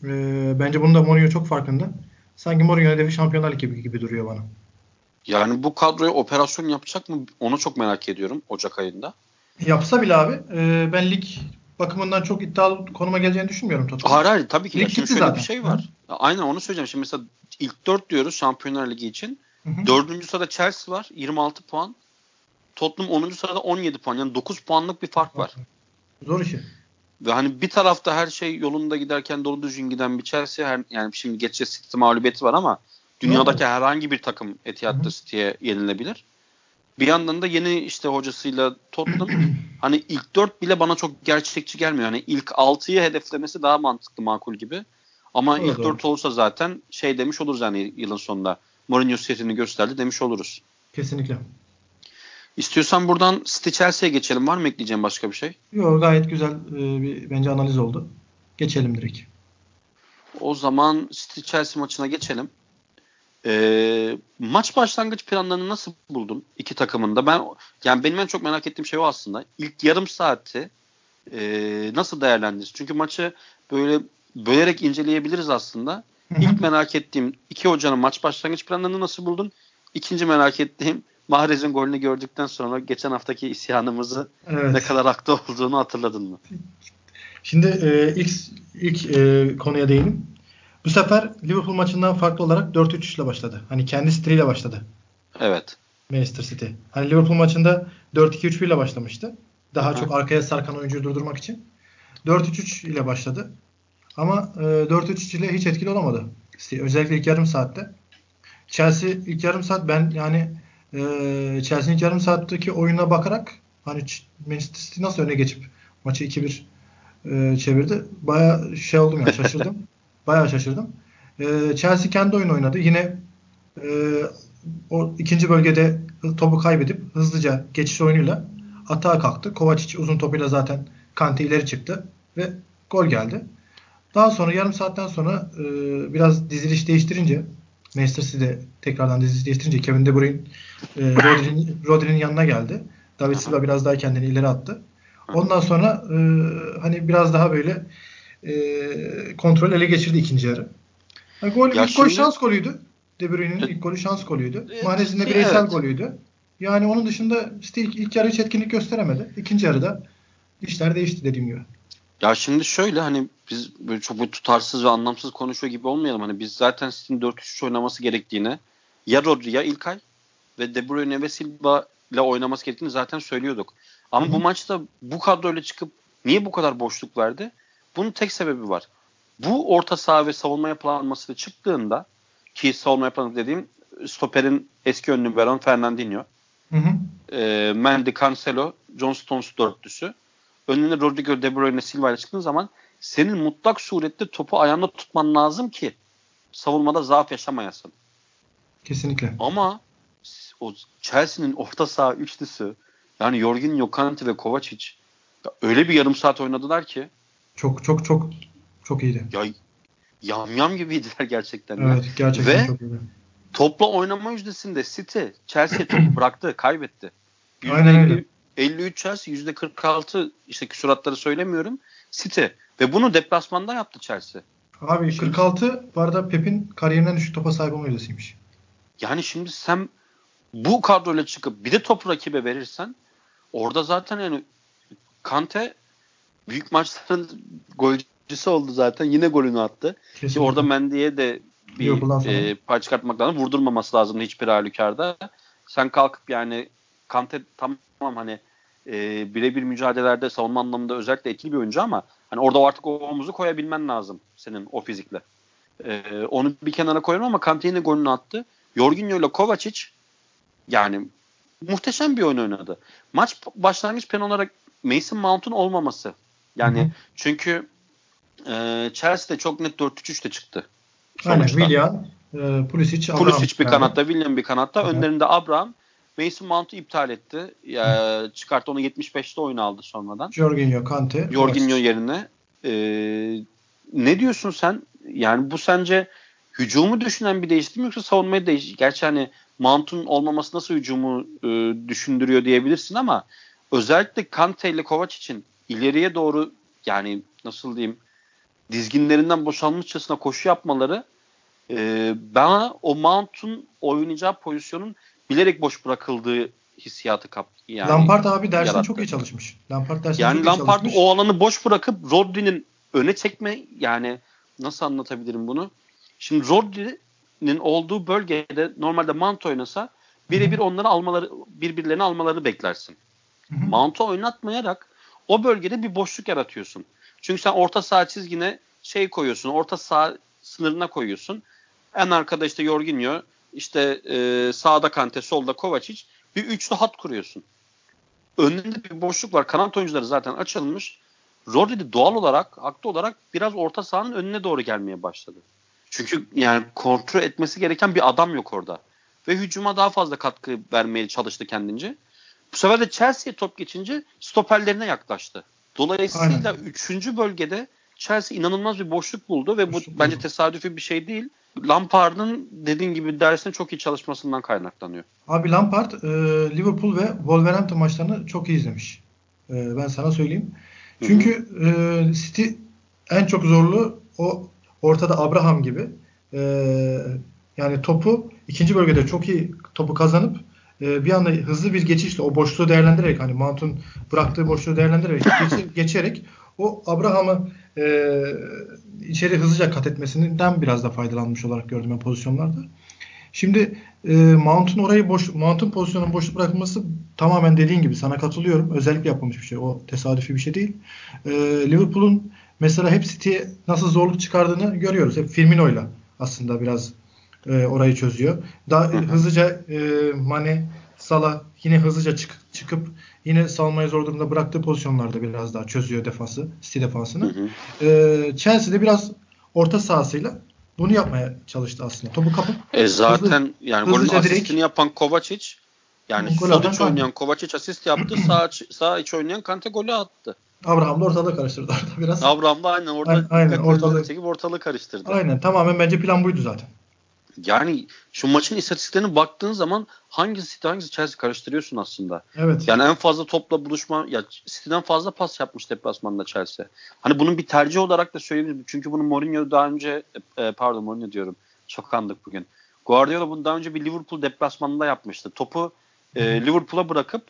Ee, bence bunu da Mourinho çok farkında. Sanki Mourinho hedefi Şampiyonlar Ligi gibi, gibi duruyor bana. Yani bu kadroya operasyon yapacak mı? Onu çok merak ediyorum Ocak ayında. Yapsa bile abi e, ben lig bakımından çok iddialı konuma geleceğini düşünmüyorum Tottenham. Hayır hayır tabii ki. Lig Şimdi şöyle zaten. bir şey var. Hı. Aynen onu söyleyeceğim. Şimdi mesela ilk dört diyoruz Şampiyonlar Ligi için. Hı hı. Dördüncü sırada Chelsea var 26 puan. Tottenham 10. sırada 17 puan. Yani 9 puanlık bir fark var. Zor işi. Ve hani bir tarafta her şey yolunda giderken dolu düzgün giden bir Chelsea her, yani şimdi geçeceğiz City mağlubiyeti var ama dünyadaki evet. herhangi bir takım Etihad'da City'ye yenilebilir. Bir yandan da yeni işte hocasıyla Tottenham <clears throat> hani ilk 4 bile bana çok gerçekçi gelmiyor. Hani ilk 6'yı hedeflemesi daha mantıklı makul gibi. Ama evet, ilk 4 olursa zaten şey demiş oluruz yani yılın sonunda. Mourinho setini gösterdi demiş oluruz. Kesinlikle. İstiyorsan buradan City Chelsea'ye geçelim. Var mı ekleyeceğim başka bir şey? Yok gayet güzel e, bir bence analiz oldu. Geçelim direkt. O zaman City Chelsea maçına geçelim. E, maç başlangıç planlarını nasıl buldun iki takımında? Ben yani benim en çok merak ettiğim şey o aslında. İlk yarım saati e, nasıl değerlendirdiniz? Çünkü maçı böyle bölerek inceleyebiliriz aslında. İlk merak ettiğim iki hocanın maç başlangıç planlarını nasıl buldun? İkinci merak ettiğim Mahrez'in golünü gördükten sonra geçen haftaki isyanımızı evet. ne kadar haklı olduğunu hatırladın mı? Şimdi e, ilk ilk e, konuya değinim. Bu sefer Liverpool maçından farklı olarak 4-3 ile başladı. Hani kendi stiliyle başladı. Evet. Manchester City. Hani Liverpool maçında 4-2-3-1 ile başlamıştı. Daha Hı-hı. çok arkaya sarkan oyuncuyu durdurmak için. 4-3-3 ile başladı. Ama e, 4-3-3 ile hiç etkili olamadı. Özellikle ilk yarım saatte. Chelsea ilk yarım saat ben yani e, Chelsea'nin yarım saatteki oyuna bakarak hani Manchester City nasıl öne geçip maçı 2-1 e, çevirdi. Baya şey oldum ya şaşırdım. <laughs> Bayağı şaşırdım. E, Chelsea kendi oyun oynadı. Yine e, o ikinci bölgede topu kaybedip hızlıca geçiş oyunuyla atağa kalktı. Kovacic uzun topuyla zaten Kante ileri çıktı ve gol geldi. Daha sonra yarım saatten sonra e, biraz diziliş değiştirince Manchester City tekrardan diziliş değiştirince Kevin De Bruyne e, <coughs> Rodri'nin, Rodri'nin yanına geldi. David Silva biraz daha kendini ileri attı. Ondan sonra e, hani biraz daha böyle e, kontrol ele geçirdi ikinci yarı. Yani gol, ya ilk şimdi, gol şans golüydü. De Bruyne'nin ilk golü şans golüydü. E, Mahrez'in de bireysel evet. golüydü. Yani onun dışında işte ilk, ilk yarı hiç etkinlik gösteremedi. İkinci yarıda işler değişti dediğim gibi. Ya şimdi şöyle hani biz böyle çok böyle tutarsız ve anlamsız konuşuyor gibi olmayalım. Hani biz zaten City'nin 4-3-3 oynaması gerektiğini ya Rodri ya İlkay ve De Bruyne ve Silva ile oynaması gerektiğini zaten söylüyorduk. Ama Hı-hı. bu maçta bu kadroyla çıkıp niye bu kadar boşluk verdi? Bunun tek sebebi var. Bu orta saha ve savunma yapılanması çıktığında ki savunma yapılanması dediğim stoperin eski önlü Veron Fernandinho. Hı hı. E, Mendy, Cancelo, John Stones dörtlüsü. Önüne Rodrigo De Bruyne Silva ile çıktığın zaman senin mutlak surette topu ayağında tutman lazım ki savunmada zaaf yaşamayasın. Kesinlikle. Ama o Chelsea'nin orta saha üçlüsü Yani Jorginho, Kante ve Kovacic öyle bir yarım saat oynadılar ki. Çok çok çok çok iyiydi. Ya yamyam gibiydiler gerçekten. Evet gerçekten ve çok iyiydi. Topla oynama yüzdesinde City Chelsea topu bıraktı, kaybetti. Aynen öyle. 53 Chelsea, %46 işte küsuratları söylemiyorum. City ve bunu deplasmanda yaptı Chelsea. Abi Şimdi- 46 bu arada Pep'in kariyerinden düşük topa sahip olma yüzdesiymiş. Yani şimdi sen bu kadroyla çıkıp bir de topu rakibe verirsen orada zaten yani Kante büyük maçların <laughs> golcüsü oldu zaten. Yine golünü attı. Ki orada Mendy'ye de bir sonra. e, pay çıkartmak lazım. Vurdurmaması lazım hiçbir halükarda. Sen kalkıp yani Kante tamam hani e, birebir mücadelelerde savunma anlamında özellikle etkili bir oyuncu ama hani orada artık o omuzu koyabilmen lazım senin o fizikle. E, onu bir kenara koyalım ama Kante yine golünü attı. Jorginho ile Kovacic yani muhteşem bir oyun oynadı. Maç başlangıç plan olarak Mason Mount'un olmaması. Yani Hı hı. çünkü e, Chelsea'de çok net 4-3-3'te çıktı. Aynen sonuçta. Willian, e, Pulisic, Abraham. Pulisic bir yani. kanatta, William bir kanatta. Hı hı. Önlerinde Abraham. Mason Mount'u iptal etti. Ya, çıkarttı onu 75'te oyuna aldı sonradan. Jorginho, Kante. Jorginho yerine. E, ne diyorsun sen? Yani bu sence hücumu düşünen bir değişiklik mi yoksa savunmayı değiş? Gerçi hani Mount'un olmaması nasıl hücumu e, düşündürüyor diyebilirsin ama özellikle Kante ile Kovacic'in ileriye doğru yani nasıl diyeyim dizginlerinden boşalmışçasına koşu yapmaları e, bana o Mount'un oynayacağı pozisyonun bilerek boş bırakıldığı hissiyatı kap yani Lampard abi dersini yarattı. çok iyi çalışmış. Lampard dersini yani çok iyi Lampard çalışmış. o alanı boş bırakıp Rodri'nin öne çekme yani nasıl anlatabilirim bunu? Şimdi Rodri'nin olduğu bölgede normalde Mount oynasa birebir onları almaları birbirlerini almaları beklersin. Mount'u oynatmayarak o bölgede bir boşluk yaratıyorsun. Çünkü sen orta saha çizgine şey koyuyorsun. Orta saha sınırına koyuyorsun. En arkada işte Jorginho, işte e, sağda Kante, solda Kovacic. Bir üçlü hat kuruyorsun. Önünde bir boşluk var. Kanat oyuncuları zaten açılmış. Rodri de doğal olarak, haklı olarak biraz orta sahanın önüne doğru gelmeye başladı. Çünkü yani kontrol etmesi gereken bir adam yok orada. Ve hücuma daha fazla katkı vermeye çalıştı kendince. Bu sefer de Chelsea'ye top geçince stoperlerine yaklaştı. Dolayısıyla Aynen. 3. bölgede Chelsea inanılmaz bir boşluk buldu ve bu bence tesadüfi bir şey değil. Lampard'ın dediğin gibi dersine çok iyi çalışmasından kaynaklanıyor. Abi Lampard e, Liverpool ve Wolverhampton maçlarını çok iyi izlemiş. E, ben sana söyleyeyim. Çünkü e, City en çok zorlu o ortada Abraham gibi e, yani topu ikinci bölgede çok iyi topu kazanıp e, bir anda hızlı bir geçişle o boşluğu değerlendirerek hani Mount'un bıraktığı boşluğu değerlendirerek geçe- <laughs> geçerek o Abraham'ı e, içeri hızlıca kat etmesinden biraz da faydalanmış olarak gördüm ben pozisyonlarda. Şimdi e, Mount'un orayı boş Mount'un pozisyonun boşluk bırakılması tamamen dediğin gibi sana katılıyorum. Özellikle yapılmış bir şey. O tesadüfi bir şey değil. E, Liverpool'un mesela hep City'ye nasıl zorluk çıkardığını görüyoruz. Hep Firmino'yla aslında biraz e, orayı çözüyor. Daha Hı hı. hızlıca e, Mane, Salah yine hızlıca çık, çıkıp yine salmayı zor durumda bıraktığı pozisyonlarda biraz daha çözüyor defansı, City defansını. Hı hı. E, Chelsea'de biraz orta sahasıyla bunu yapmaya çalıştı aslında. Topu kapıp E zaten yani golün direkt- asistini yapan Kovacic yani sol iç oynayan Kovacic asist yaptı. <clears throat> sağ, sağ iç oynayan Kante golü attı. Abraham da ortalığı karıştırdı orada biraz. Abraham da aynen orada Aynen, aynen, ortalığı- çekip ortalığı karıştırdı. Aynen tamamen bence plan buydu zaten. Yani şu maçın istatistiklerine baktığın zaman hangisi City hangisi Chelsea karıştırıyorsun aslında. Evet. Yani en fazla topla buluşma ya City'den fazla pas yapmış deplasmanda Chelsea. Hani bunun bir tercih olarak da söyleyebilirim. Çünkü bunu Mourinho daha önce e, pardon Mourinho diyorum. Çok kandık bugün. Guardiola bunu daha önce bir Liverpool deplasmanında yapmıştı. Topu e, Liverpool'a bırakıp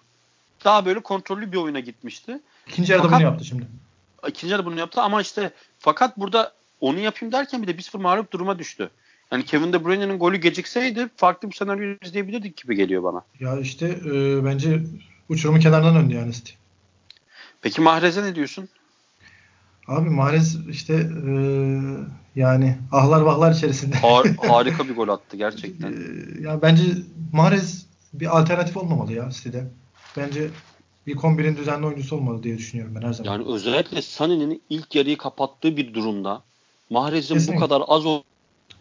daha böyle kontrollü bir oyuna gitmişti. İkinci yarıda bunu yaptı şimdi. İkinci yarı bunu yaptı ama işte fakat burada onu yapayım derken bir de 1-0 mağlup duruma düştü. Yani Kevin De Bruyne'nin golü gecikseydi farklı bir senaryo izleyebilirdik gibi geliyor bana. Ya işte e, bence uçurumun kenarından döndü yani City. Peki Mahrez'e ne diyorsun? Abi Mahrez işte e, yani ahlar vahlar içerisinde. Har- <laughs> harika bir gol attı gerçekten. E, ya bence Mahrez bir alternatif olmamalı ya City'de. Bence ilk 11'in düzenli oyuncusu olmalı diye düşünüyorum ben her zaman. Yani özellikle Sané'nin ilk yarıyı kapattığı bir durumda Mahrez'in bu kadar az o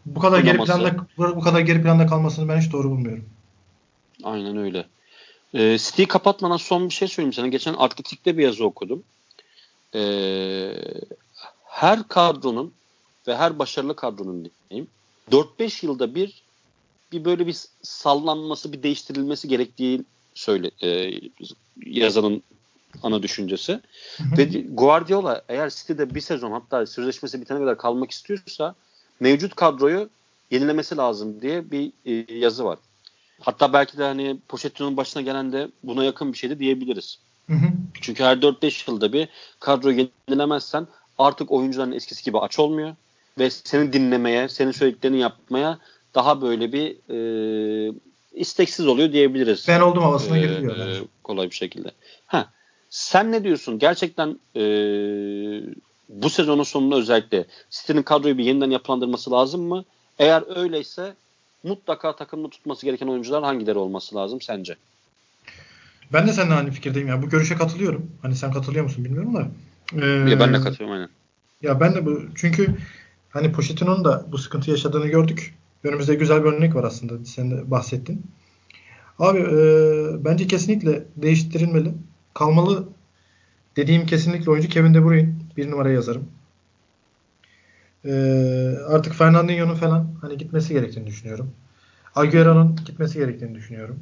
bu kadar geri planda bu kadar geri planda kalmasını ben hiç doğru bulmuyorum. Aynen öyle. E, City'yi kapatmadan son bir şey söyleyeyim sana. Geçen Atletik'te bir yazı okudum. E, her kadronun ve her başarılı kadronun diyeyim 4-5 yılda bir bir böyle bir sallanması, bir değiştirilmesi gerektiği söyle e, yazanın ana düşüncesi. Ve Guardiola eğer City'de bir sezon hatta sözleşmesi bitene kadar kalmak istiyorsa mevcut kadroyu yenilemesi lazım diye bir e, yazı var. Hatta belki de hani Pochettino'nun başına gelen de buna yakın bir şeydi diyebiliriz. Hı hı. Çünkü her 4-5 yılda bir kadroyu yenilemezsen artık oyuncuların eskisi gibi aç olmuyor ve seni dinlemeye, senin söylediklerini yapmaya daha böyle bir e, isteksiz oluyor diyebiliriz. Ben oldum havasına e, giriliyor. E, kolay bir şekilde. Ha, sen ne diyorsun? Gerçekten e, bu sezonun sonunda özellikle City'nin kadroyu bir yeniden yapılandırması lazım mı? Eğer öyleyse mutlaka takımda tutması gereken oyuncular hangileri olması lazım sence? Ben de seninle aynı fikirdeyim ya. Bu görüşe katılıyorum. Hani sen katılıyor musun bilmiyorum da. Ee, ya ben de katılıyorum aynen. Ya ben de bu çünkü hani Pochettino'nun da bu sıkıntı yaşadığını gördük. Önümüzde güzel bir örnek var aslında. Sen de bahsettin. Abi e, bence kesinlikle değiştirilmeli. Kalmalı dediğim kesinlikle oyuncu Kevin De Bruyne. Bir numara yazarım. E, artık Fernandinho'nun falan hani gitmesi gerektiğini düşünüyorum. Agüero'nun gitmesi gerektiğini düşünüyorum.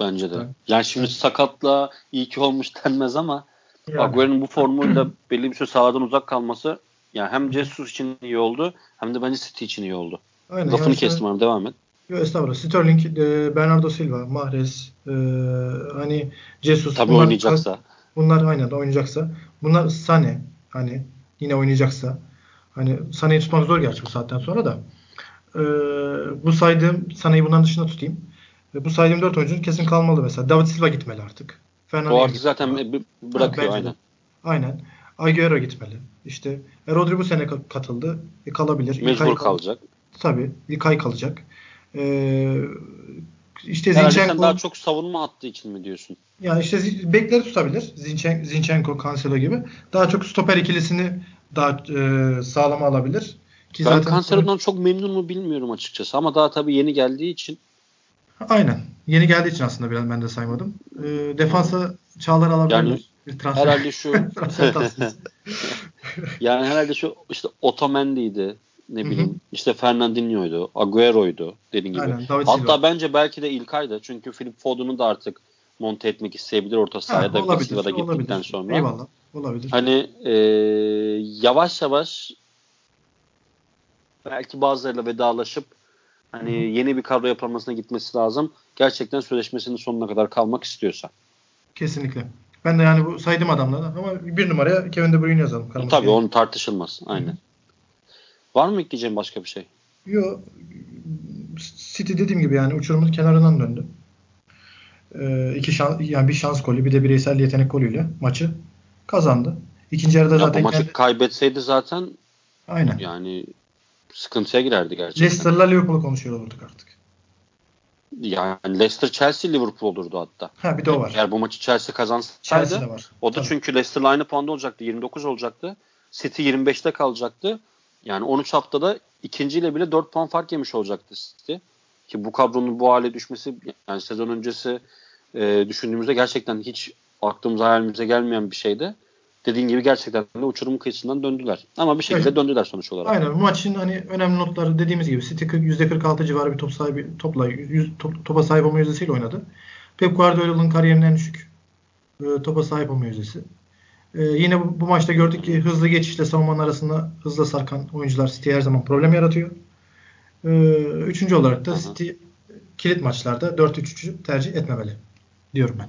Bence de. Yani, yani şimdi sakatla iyi ki olmuş denmez ama yani. Agüero'nun bu formuyla belli bir süre sahadan uzak kalması yani hem Jesus için iyi oldu hem de bence City için iyi oldu. Aynen. Lafını yani kestim abi devam et. Yok estağfurullah. Sterling, e, Bernardo Silva, Mahrez, e, hani Jesus. Tabii bunlar, oynayacaksa. Bunlar aynen oynayacaksa. Bunlar Sane hani yine oynayacaksa. Hani Sane'yi tutmak zor gerçi bu saatten sonra da. E, bu saydığım Sane'yi bundan dışında tutayım. E, bu saydığım dört oyuncunun kesin kalmalı mesela. David Silva gitmeli artık. Fernando artık zaten bırakıyor ha, aynen. Aynen. Agüero gitmeli. İşte e, Rodri bu sene katıldı. E, kalabilir. Mecbur İlkay kalacak. Tabii. İlkay kalacak. Ee, işte Zinchenko, daha çok savunma attığı için mi diyorsun? Yani işte bekleri tutabilir. Zinchenko, Zinchenko Cancelo gibi. Daha çok stoper ikilisini daha e, sağlama alabilir. Ki ben zaten Cancelo'dan sonra... çok memnun mu bilmiyorum açıkçası ama daha tabii yeni geldiği için. Aynen. Yeni geldiği için aslında biraz ben de saymadım. E, defansa Çağlar alabilir. Yani transfer, herhalde şu <laughs> <laughs> yani herhalde şu işte Otamendi'ydi ne bileyim Hı-hı. işte Fernandinho'ydu, Agüero'ydu dediğin gibi. Aynen, Hatta bence belki de İlkay'dı. Çünkü Philip Foden'u da artık monte etmek isteyebilir orta sahaya da Silva'da gittikten olabilir. sonra. Eyvallah. Olabilir. Hani e, yavaş yavaş belki bazılarıyla vedalaşıp hani Hı-hı. yeni bir kadro yapılmasına gitmesi lazım. Gerçekten sözleşmesinin sonuna kadar kalmak istiyorsa. Kesinlikle. Ben de yani bu saydım adamları ama bir numaraya Kevin De Bruyne yazalım. Tabii yani. onu tartışılmaz. Aynen. Hı-hı. Var mı ekleyeceğim başka bir şey? Yok. City dediğim gibi yani uçurumun kenarından döndü. Ee, iki şans, yani bir şans golü bir de bireysel yetenek golüyle maçı kazandı. İkinci yarıda ya zaten bu maçı kendi... kaybetseydi zaten Aynen. yani sıkıntıya girerdi gerçekten. Leicester'la Liverpool'u konuşuyor olurduk artık. Yani Leicester Chelsea Liverpool olurdu hatta. Ha bir de o var. Eğer bu maçı Chelsea kazansaydı Chelsea var. o da Tabii. çünkü Leicester'la aynı puanda olacaktı. 29 olacaktı. City 25'te kalacaktı. Yani 13 haftada ikinciyle bile 4 puan fark yemiş olacaktı City. Ki bu kadronun bu hale düşmesi yani sezon öncesi e, düşündüğümüzde gerçekten hiç aklımıza hayalimize gelmeyen bir şeydi. Dediğin gibi gerçekten de uçurum kıyısından döndüler. Ama bir şekilde evet. döndüler sonuç olarak. Aynen. Bu maçın hani önemli notları dediğimiz gibi City %46 civarı bir top sahibi topla yüz, top, topa sahip olma yüzdesiyle oynadı. Pep Guardiola'nın kariyerinin en düşük e, topa sahip olma yüzdesi. Ee, yine bu, bu maçta gördük ki hızlı geçişle savunmanın arasında hızla sarkan oyuncular City her zaman problem yaratıyor. Ee, üçüncü olarak da City kilit maçlarda 4-3-3'ü tercih etmemeli diyorum ben.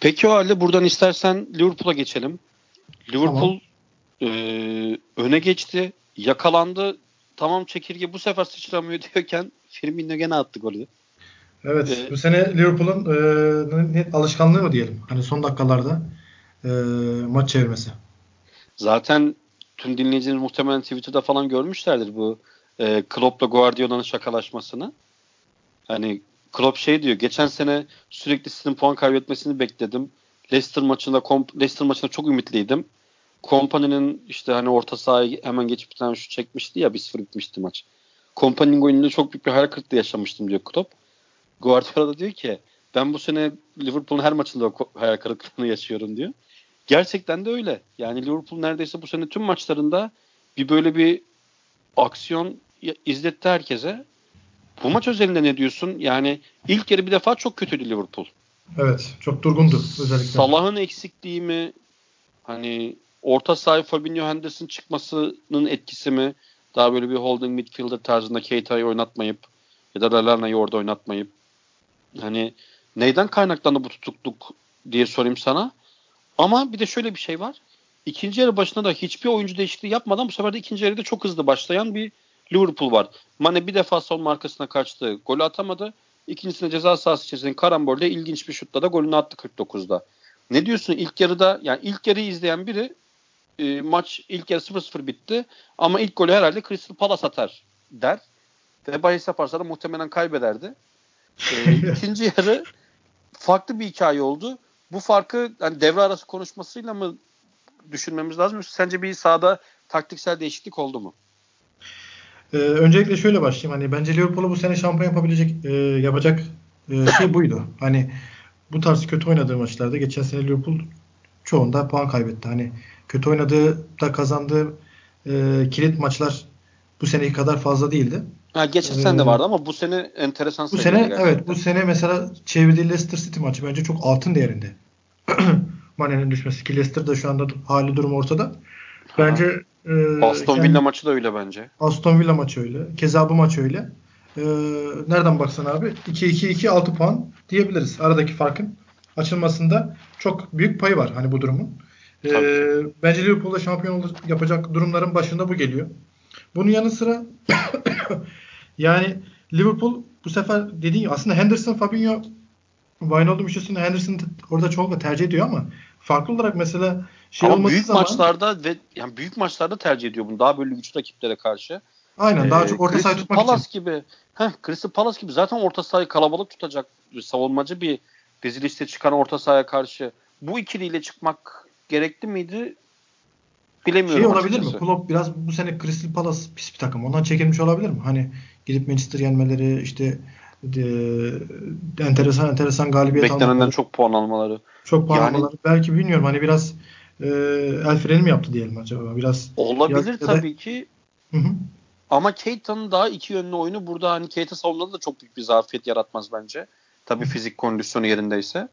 Peki o halde buradan istersen Liverpool'a geçelim. Liverpool tamam. e, öne geçti, yakalandı. Tamam çekirge bu sefer sıçramıyor <laughs> diyorken Firmino gene attı golü. Evet. Ee, bu sene Liverpool'un e, alışkanlığı mı diyelim? Hani son dakikalarda e, maç çevirmesi. Zaten tüm dinleyicilerimiz muhtemelen Twitter'da falan görmüşlerdir bu e, Klopp'la Guardiola'nın şakalaşmasını. Hani Klopp şey diyor. Geçen sene sürekli sizin puan kaybetmesini bekledim. Leicester maçında Leicester maçında çok ümitliydim. Kompany'nin işte hani orta sahayı hemen geçip bir tane şu çekmişti ya 1-0 bitmişti maç. Kompany'nin oyununda çok büyük bir hayal kırıklığı yaşamıştım diyor Klopp. Guardiola da diyor ki ben bu sene Liverpool'un her maçında hayal kırıklığını yaşıyorum diyor. Gerçekten de öyle. Yani Liverpool neredeyse bu sene tüm maçlarında bir böyle bir aksiyon izletti herkese. Bu maç özelinde ne diyorsun? Yani ilk yarı bir defa çok kötüydü Liverpool. Evet. Çok durgundu özellikle. Salah'ın eksikliği mi? Hani orta saha Fabinho Henderson çıkmasının etkisi mi? Daha böyle bir holding midfielder tarzında Keita'yı oynatmayıp ya da Lalana'yı orada oynatmayıp hani neyden kaynaklandı bu tutukluk diye sorayım sana. Ama bir de şöyle bir şey var. İkinci yarı başında da hiçbir oyuncu değişikliği yapmadan bu sefer de ikinci yarıda çok hızlı başlayan bir Liverpool var. Mane bir defa savunma arkasına kaçtı. Golü atamadı. İkincisinde ceza sahası içerisinde karambolde ilginç bir şutla da golünü attı 49'da. Ne diyorsun ilk yarıda yani ilk yarıyı izleyen biri e, maç ilk yarı 0-0 bitti ama ilk golü herhalde Crystal Palace atar der. Ve bahis yaparsa da muhtemelen kaybederdi. E, <laughs> ikinci yarı farklı bir hikaye oldu. Bu farkı hani devre arası konuşmasıyla mı düşünmemiz lazım? Sence bir sahada taktiksel değişiklik oldu mu? Ee, öncelikle şöyle başlayayım. Hani bence Liverpool'u bu sene şampiyon yapabilecek e, yapacak e, şey <laughs> buydu. Hani bu tarz kötü oynadığı maçlarda geçen sene Liverpool çoğunda puan kaybetti. Hani kötü oynadığı da kazandığı e, kilit maçlar bu seneki kadar fazla değildi. Ha, geçen ee, sene de vardı ama bu sene enteresan Bu sene gerçekten. evet bu sene mesela çevirdiği Leicester City maçı bence çok altın değerinde. <clears throat> Mane'nin düşmesi ki Leicester da şu anda hali durum ortada. Bence e, Aston kendi, Villa maçı da öyle bence. Aston Villa maçı öyle. Keza bu maç öyle. E, nereden baksan abi 2-2-2 6 puan diyebiliriz. Aradaki farkın açılmasında çok büyük payı var hani bu durumun. E, bence Liverpool'da şampiyon yapacak durumların başında bu geliyor. Bunun yanı sıra <coughs> yani Liverpool bu sefer dediğim aslında Henderson, Fabinho Wijnaldum üçlüsünü Henderson orada çok tercih ediyor ama farklı olarak mesela şey ama büyük zaman, maçlarda ve yani büyük maçlarda tercih ediyor bunu daha böyle güçlü rakiplere karşı. Aynen ee, daha çok orta sahayı tutmak Palace için. gibi. Heh, Crystal Palace gibi zaten orta sahayı kalabalık tutacak savunmacı bir dizilişte çıkan orta sahaya karşı bu ikiliyle çıkmak gerekli miydi? Bilemiyorum. Şey olabilir açıkçası. mi? Klopp biraz bu sene Crystal Palace pis bir takım. Ondan çekilmiş olabilir mi? Hani gidip Manchester yenmeleri işte de, enteresan enteresan galibiyet Beklenenden almaları. çok puan almaları. Çok puan yani, almaları. Belki bilmiyorum hani biraz e, el freni mi yaptı diyelim acaba? Biraz olabilir biraz, tabii da, ki. Hı hı. Ama Keita'nın daha iki yönlü oyunu burada hani Keita savunmada da çok büyük bir zafiyet yaratmaz bence. Tabii fizik kondisyonu yerindeyse.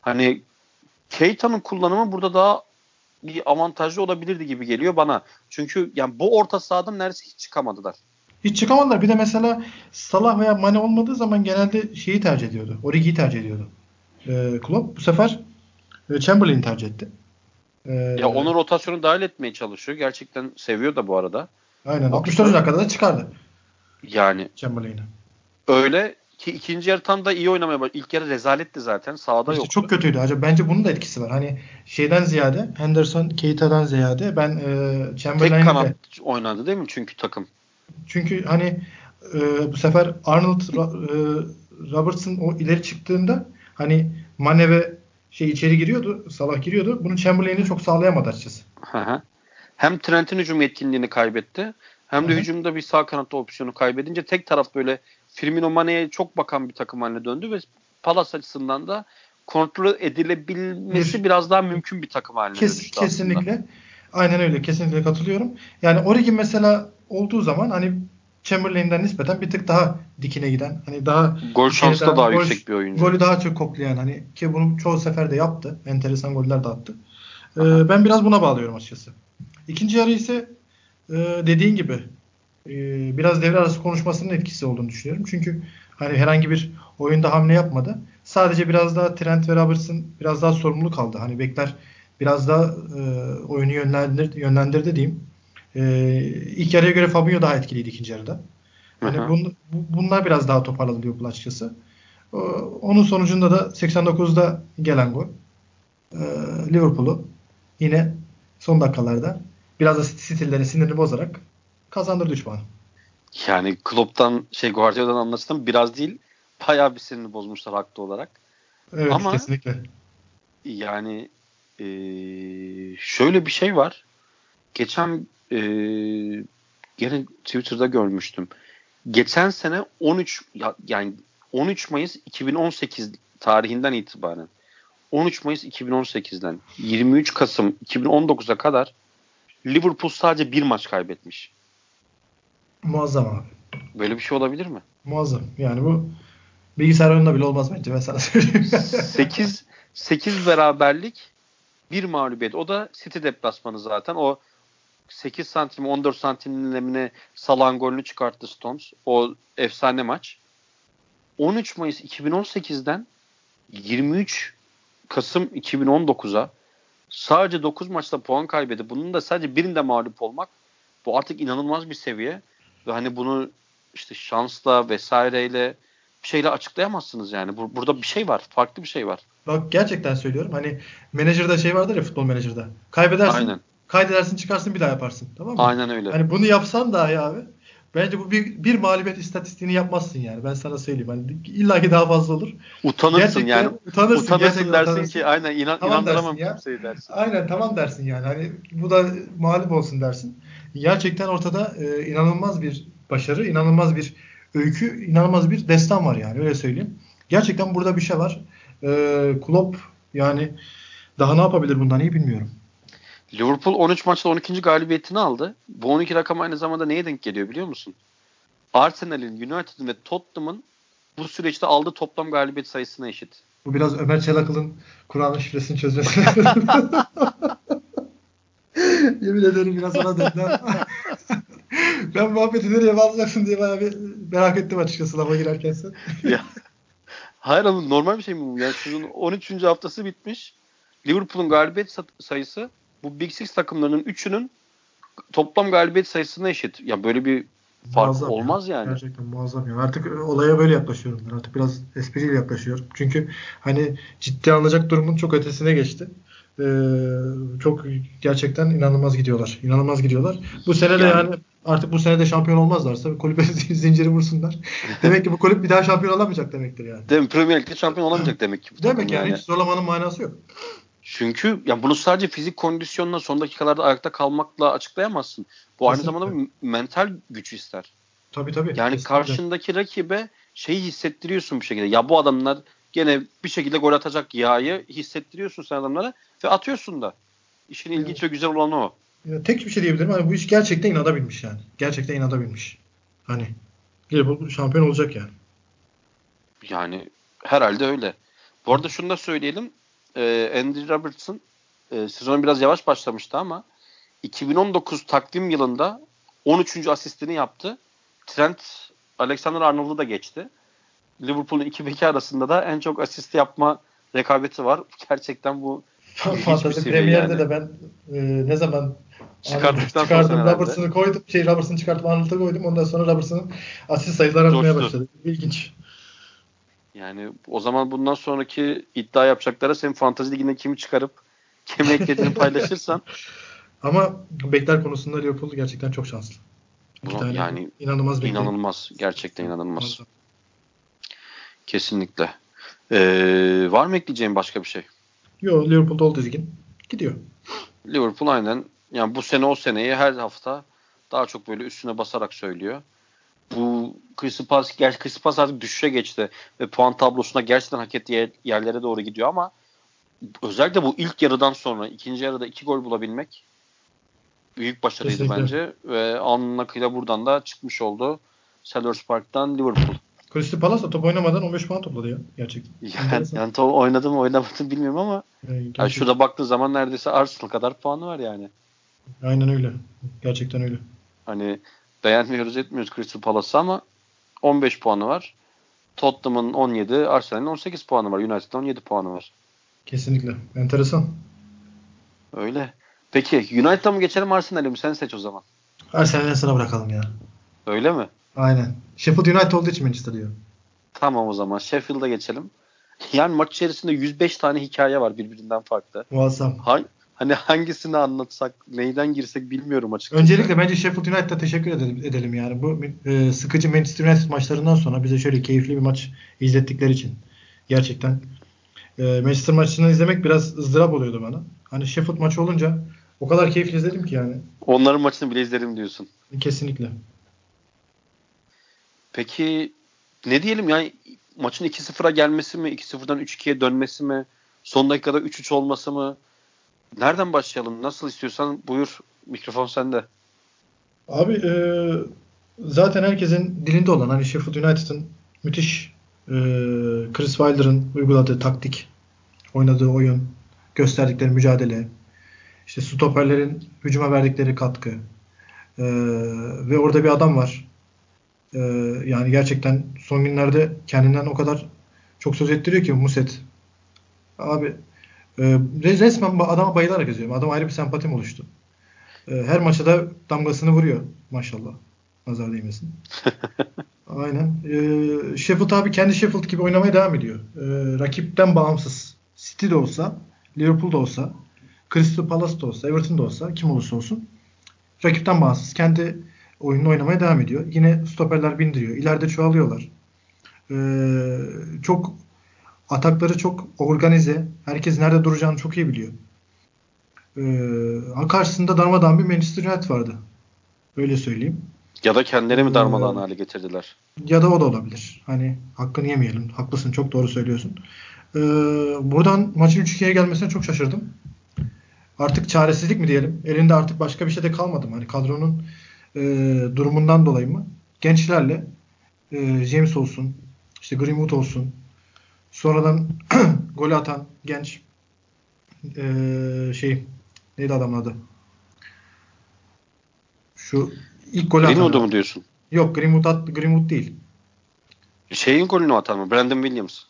Hani Keita'nın kullanımı burada daha bir avantajlı olabilirdi gibi geliyor bana. Çünkü yani bu orta sahadan neredeyse hiç çıkamadılar. Hiç çıkamadılar. Bir de mesela Salah veya Mane olmadığı zaman genelde şeyi tercih ediyordu. Origi'yi tercih ediyordu. Ee, Klopp bu sefer e, Chamberlain'i tercih etti. Ee, ya onu rotasyonu dahil etmeye çalışıyor. Gerçekten seviyor da bu arada. Aynen. 64. dakikada da çıkardı. Yani Chamberlain'i. Öyle ki ikinci yarı tam da iyi oynamaya başladı. İlk yarı rezaletti zaten. Sağda işte yoktu. Çok kötüydü. Acaba bence bunun da etkisi var. Hani şeyden ziyade Henderson, Keita'dan ziyade ben e, Chamberlain'le Tek kanat oynadı değil mi çünkü takım? Çünkü hani e, bu sefer Arnold e, Robertson o ileri çıktığında hani Mane ve şey içeri giriyordu. Salah giriyordu. Bunu Chamberlain'i çok sağlayamadı açıkçası. Hı Hem Trent'in hücum etkinliğini kaybetti. Hem de hı hı. hücumda bir sağ kanatta opsiyonu kaybedince tek taraf böyle Firmino Mane'ye çok bakan bir takım haline döndü ve Palace açısından da kontrol edilebilmesi bir, biraz daha mümkün bir takım haline Kes, dönüştü Kesinlikle. Aslında. Aynen öyle. Kesinlikle katılıyorum. Yani Origi mesela olduğu zaman hani Chamberlain'den nispeten bir tık daha dikine giden hani daha gol şansı da daha gol, yüksek bir oyuncu. Golü daha çok koklayan hani ki bunu çoğu sefer de yaptı. Enteresan goller de attı. Ee, ben biraz buna bağlıyorum açıkçası. İkinci yarı ise e, dediğin gibi e, biraz devre arası konuşmasının etkisi olduğunu düşünüyorum. Çünkü hani herhangi bir oyunda hamle yapmadı. Sadece biraz daha Trent ve Robertson biraz daha sorumluluk aldı. Hani bekler biraz daha e, oyunu yönlendir, yönlendirdi diyeyim. E, ilk yarıya göre Fabinho daha etkiliydi ikinci yarıda. Yani bun, bunlar biraz daha toparladı Liverpool açıkçası. E, onun sonucunda da 89'da gelen gol e, Liverpool'u yine son dakikalarda biraz da stillerin sinirini bozarak kazandırdı 3 puanı. Yani Klopp'tan şey Guardiola'dan anlaştım biraz değil bayağı bir sinirini bozmuşlar haklı olarak. Evet Ama kesinlikle. Yani e, şöyle bir şey var. Geçen e, gene Twitter'da görmüştüm. Geçen sene 13 ya, yani 13 Mayıs 2018 tarihinden itibaren 13 Mayıs 2018'den 23 Kasım 2019'a kadar Liverpool sadece bir maç kaybetmiş. Muazzam abi. Böyle bir şey olabilir mi? Muazzam. Yani bu bilgisayar oyununda bile olmaz bence ben sana söyleyeyim. <laughs> 8 8 beraberlik bir mağlubiyet. O da City deplasmanı zaten. O 8 santim 14 santimlemine salan golünü çıkarttı Stones. O efsane maç. 13 Mayıs 2018'den 23 Kasım 2019'a sadece 9 maçta puan kaybedi. Bunun da sadece birinde mağlup olmak bu artık inanılmaz bir seviye. Ve hani bunu işte şansla vesaireyle bir şeyle açıklayamazsınız yani. Bur- burada bir şey var. Farklı bir şey var. Bak gerçekten söylüyorum. Hani menajerde şey vardır ya futbol menajerde. Kaybedersin. Aynen. Kaydedersin çıkarsın bir daha yaparsın. Tamam mı? Aynen öyle. Hani bunu yapsan dahi abi bence bu bir, bir mağlubiyet istatistiğini yapmazsın yani. Ben sana söyleyeyim. Hani illa ki daha fazla olur. Utanırsın Gerçekten yani. utanırsın, Utanırsın dersin utanırsın. ki aynen inan, Tamam inandıramam dersin ya. kimseyi dersin. Aynen tamam dersin yani. Hani bu da mağlup olsun dersin. Gerçekten ortada e, inanılmaz bir başarı, inanılmaz bir öykü, inanılmaz bir destan var yani öyle söyleyeyim. Gerçekten burada bir şey var. E, Klopp yani daha ne yapabilir bundan iyi bilmiyorum. Liverpool 13 maçta 12. galibiyetini aldı. Bu 12 rakam aynı zamanda neye denk geliyor biliyor musun? Arsenal'in, United'ın ve Tottenham'ın bu süreçte aldığı toplam galibiyet sayısına eşit. Bu biraz Ömer Çelakıl'ın Kur'an'ın şifresini çözmesi. <laughs> Yemin ederim biraz ona döndü. <laughs> ben muhabbeti nereye bağlayacaksın diye bayağı bir merak ettim açıkçası lafa girerken sen. <laughs> ya. Hayır ama normal bir şey mi bu? Yani sezonun 13. haftası bitmiş. Liverpool'un galibiyet sa- sayısı bu Big Six takımlarının 3'ünün toplam galibiyet sayısına eşit. Ya böyle bir fark Muazzam ya. olmaz yani. Gerçekten muazzam ya. Artık olaya böyle yaklaşıyorum ben. Artık biraz espriyle yaklaşıyorum. Çünkü hani ciddi alınacak durumun çok ötesine geçti. Ee, çok gerçekten inanılmaz gidiyorlar. İnanılmaz gidiyorlar. Bu sene de Yani- yani, artık bu sene de şampiyon olmazlarsa kulübe <laughs> zinciri vursunlar. <laughs> demek ki bu kulüp bir daha şampiyon olamayacak demektir yani. Değil mi? Premier Lig'de şampiyon olamayacak demek ki. Demek takım yani, hiç zorlamanın manası yok. Çünkü ya bunu sadece fizik kondisyonla son dakikalarda ayakta kalmakla açıklayamazsın. Bu aynı Kesinlikle. zamanda bir mental güç ister. Tabii tabii. Yani kesinlikle. karşındaki rakibe şeyi hissettiriyorsun bir şekilde. Ya bu adamlar gene bir şekilde gol atacak yağı hissettiriyorsun sen adamlara ve atıyorsun da. İşin ilginç ve güzel olanı o. Ya tek bir şey diyebilirim. Hani bu iş gerçekten inada binmiş yani. Gerçekten inada binmiş. Hani Liverpool şampiyon olacak yani. Yani herhalde öyle. Bu arada şunu da söyleyelim. Ee, Andy Robertson e, sezona biraz yavaş başlamıştı ama 2019 takvim yılında 13. asistini yaptı. Trent Alexander-Arnold'u da geçti. Liverpool'un iki beki arasında da en çok asist yapma rekabeti var. <laughs> Gerçekten bu Fantasy Premier'de yani. de ben e, ne zaman Çıkarttıktan çıkardım. Robertson'ı koydum. Şey Robertson'ı çıkartıp Arnold'a koydum. Ondan sonra Robertson'ın asist sayıları artmaya başladı. İlginç. Yani o zaman bundan sonraki iddia yapacaklara senin fantazi liginde kimi çıkarıp <laughs> kimi eklediğini <laughs> paylaşırsan Ama bekler konusunda Liverpool gerçekten çok şanslı. Bunu- tane yani inanılmaz bekler. inanılmaz. Gerçekten inanılmaz. Kesinlikle. Ee, var mı ekleyeceğim başka bir şey? Yo Liverpool dolu dizgin. Gidiyor. Liverpool aynen yani bu sene o seneyi her hafta daha çok böyle üstüne basarak söylüyor. Bu Crystal Palace, gerçi Crystal Palace artık düşüşe geçti ve puan tablosuna gerçekten hak ettiği yerlere doğru gidiyor ama özellikle bu ilk yarıdan sonra ikinci yarıda iki gol bulabilmek büyük başarıydı Kesinlikle. bence ve alnın akıyla buradan da çıkmış oldu. Sellers Park'tan Liverpool. Crystal Palace da top oynamadan 15 puan topladı ya. Gerçekten. <laughs> Yani, yani to- oynadım mı oynamadım bilmiyorum ama Yani yani şurada baktığın zaman neredeyse Arsenal kadar puanı var yani. Aynen öyle. Gerçekten öyle. Hani beğenmiyoruz etmiyoruz Crystal Palace'ı ama 15 puanı var. Tottenham'ın 17, Arsenal'in 18 puanı var. United'ın 17 puanı var. Kesinlikle. Enteresan. Öyle. Peki United'a mı geçelim Arsenal'e mi? Sen seç o zaman. Arsenal'e sana bırakalım ya. Öyle mi? Aynen. Sheffield United olduğu için Manchester diyorum. Tamam o zaman. Sheffield'a geçelim. Yani maç içerisinde 105 tane hikaye var birbirinden farklı. Muazzam. Ha- hani hangisini anlatsak, neyden girsek bilmiyorum açıkçası. Öncelikle bence Sheffield United'a teşekkür edelim, edelim yani. Bu e, sıkıcı Manchester United maçlarından sonra bize şöyle keyifli bir maç izlettikleri için. Gerçekten. E, Manchester maçını izlemek biraz ızdırap oluyordu bana. Hani Sheffield maçı olunca o kadar keyifli izledim ki yani. Onların maçını bile izlerim diyorsun. Kesinlikle. Peki ne diyelim yani maçın 2-0'a gelmesi mi? 2-0'dan 3-2'ye dönmesi mi? Son dakikada 3-3 olması mı? Nereden başlayalım? Nasıl istiyorsan buyur. Mikrofon sende. Abi e, zaten herkesin dilinde olan hani Sheffield United'ın müthiş e, Chris Wilder'ın uyguladığı taktik, oynadığı oyun, gösterdikleri mücadele, işte stoperlerin hücuma verdikleri katkı e, ve orada bir adam var. E, yani gerçekten son günlerde kendinden o kadar çok söz ettiriyor ki Muset. Abi e, resmen adama bayılarak yazıyorum. Adam ayrı bir sempatim oluştu. E, her maçta da damgasını vuruyor maşallah. Nazar değmesin. <laughs> Aynen. E, Sheffield abi kendi Sheffield gibi oynamaya devam ediyor. E, rakipten bağımsız. City de olsa, Liverpool da olsa, Crystal Palace da olsa, Everton da olsa, kim olursa olsun rakipten bağımsız kendi oyununu oynamaya devam ediyor. Yine stoperler bindiriyor. İleride çoğalıyorlar. Ee, çok atakları çok organize. Herkes nerede duracağını çok iyi biliyor. Ee, karşısında darmadağın bir Manchester United vardı. Öyle söyleyeyim. Ya da kendileri mi darmadağın ee, hale getirdiler? Ya da o da olabilir. Hani hakkını yemeyelim. Haklısın. Çok doğru söylüyorsun. Ee, buradan maçın 3-2'ye gelmesine çok şaşırdım. Artık çaresizlik mi diyelim? Elinde artık başka bir şey de kalmadı mı? Hani kadronun e, durumundan dolayı mı? Gençlerle e, James olsun, işte Greenwood olsun, sonradan <clears throat> gol atan genç e, şey neydi adamın adı? Şu ilk golü atan. Greenwood'u mu diyorsun? Yok Greenwood, at, Greenwood değil. Şeyin golünü atan mı? Brandon Williams.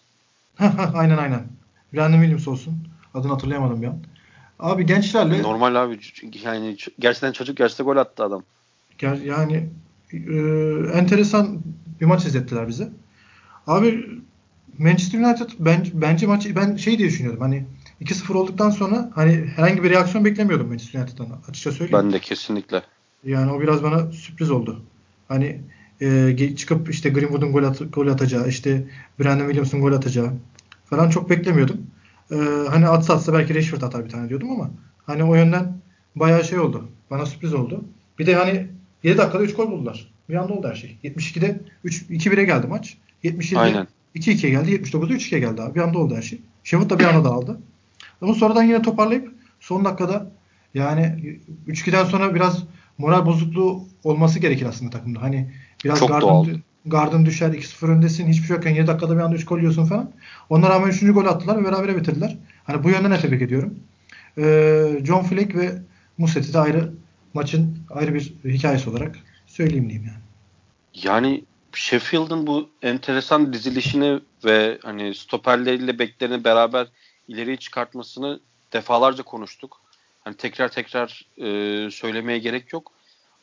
aynen aynen. Brandon Williams olsun. Adını hatırlayamadım bir an. Abi gençlerle normal abi yani gerçekten çocuk yaşta gol attı adam. Yani e, enteresan bir maç izlettiler bize. Abi Manchester United ben, bence maçı ben şey diye düşünüyordum. Hani 2-0 olduktan sonra hani herhangi bir reaksiyon beklemiyordum Manchester United'dan açıkça söyleyeyim. Ben de kesinlikle. Yani o biraz bana sürpriz oldu. Hani e, çıkıp işte Greenwood'un gol, at, gol atacağı, işte Brandon Williams'ın gol atacağı falan çok beklemiyordum. E, hani atsa atsa belki Rashford atar bir tane diyordum ama hani o yönden bayağı şey oldu. Bana sürpriz oldu. Bir de hani 7 dakikada 3 gol buldular. Bir anda oldu her şey. 72'de 3 2-1'e geldi maç. 77'de 2-2'ye geldi. 79'da 3-2'ye geldi abi. Bir anda oldu her şey. Sheffield da bir anda dağıldı. Ama sonradan yine toparlayıp son dakikada yani 3-2'den sonra biraz moral bozukluğu olması gerekir aslında takımda. Hani biraz Çok gardın, gardın düşer 2-0 öndesin. Hiçbir şey yokken 7 dakikada bir anda 3 gol yiyorsun falan. Ona rağmen 3. gol attılar ve berabere bitirdiler. Hani bu yönden de tebrik ediyorum. Ee, John Fleck ve Muset'i de ayrı maçın ayrı bir hikayesi olarak söyleyeyim diyeyim yani. Yani Sheffield'ın bu enteresan dizilişini ve hani stoperleriyle beklerini beraber ileriye çıkartmasını defalarca konuştuk. Hani tekrar tekrar e, söylemeye gerek yok.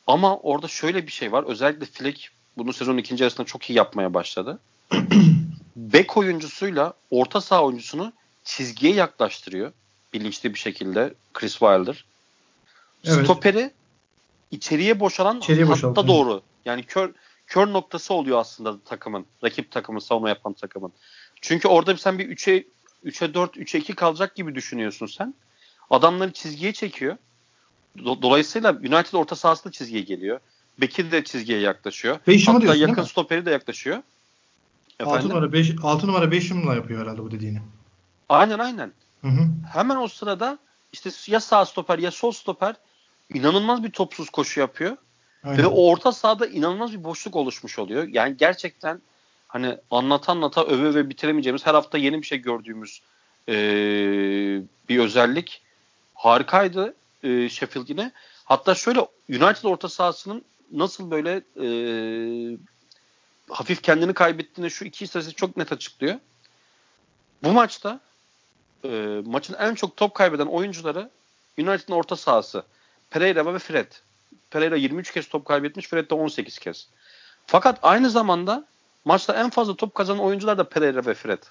Ama orada şöyle bir şey var. Özellikle Fleck bunu sezonun ikinci yarısında çok iyi yapmaya başladı. <clears throat> Bek oyuncusuyla orta saha oyuncusunu çizgiye yaklaştırıyor. Bilinçli bir şekilde Chris Wilder. Evet. Stoperi içeriye boşalan içeriye hatta doğru. Yani kör kör noktası oluyor aslında takımın. Rakip takımın, savunma yapan takımın. Çünkü orada sen bir 3'e 3'e 4, 3'e 2 kalacak gibi düşünüyorsun sen. Adamları çizgiye çekiyor. Dolayısıyla United orta sahasında çizgiye geliyor. Bekir de çizgiye yaklaşıyor. Beşimi Hatta yakın stoperi de yaklaşıyor. Efendim? 6 numara 5 6 numara 5 numara yapıyor herhalde bu dediğini. Aynen aynen. Hı hı. Hemen o sırada işte ya sağ stoper ya sol stoper inanılmaz bir topsuz koşu yapıyor. Aynen. Ve orta sahada inanılmaz bir boşluk oluşmuş oluyor. Yani gerçekten hani anlata anlata öve öve bitiremeyeceğimiz her hafta yeni bir şey gördüğümüz e, bir özellik. Harikaydı e, Sheffield yine. Hatta şöyle United orta sahasının nasıl böyle e, hafif kendini kaybettiğini şu iki istatistik çok net açıklıyor. Bu maçta e, maçın en çok top kaybeden oyuncuları United'ın orta sahası. Pereira ve Fred. Pereira 23 kez top kaybetmiş, Fred de 18 kez. Fakat aynı zamanda maçta en fazla top kazanan oyuncular da Pereira ve Fred.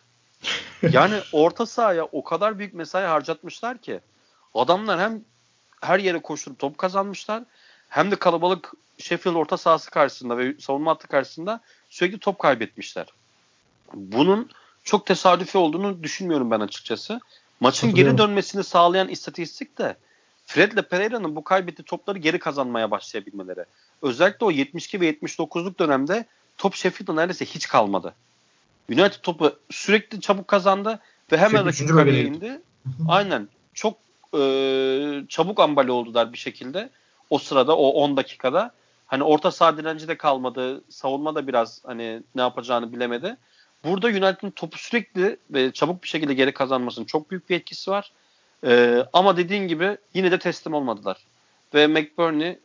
<laughs> Yani orta sahaya o kadar büyük mesai harcatmışlar ki adamlar hem her yere koşturup top kazanmışlar hem de kalabalık Sheffield orta sahası karşısında ve savunma hattı karşısında sürekli top kaybetmişler. Bunun çok tesadüfi olduğunu düşünmüyorum ben açıkçası. Maçın geri dönmesini sağlayan istatistik de Fred ile Pereira'nın bu kaybettiği topları geri kazanmaya başlayabilmeleri. Özellikle o 72 ve 79'luk dönemde top Sheffield'da neredeyse hiç kalmadı. United topu sürekli çabuk kazandı ve hemen rakip kaleye indi. Aynen. Çok e, çabuk ambale oldular bir şekilde. O sırada o 10 dakikada. Hani orta saha direnci de kalmadı. Savunma da biraz hani ne yapacağını bilemedi. Burada United'ın topu sürekli ve çabuk bir şekilde geri kazanmasının çok büyük bir etkisi var. Ee, ama dediğin gibi yine de teslim olmadılar. Ve McBurney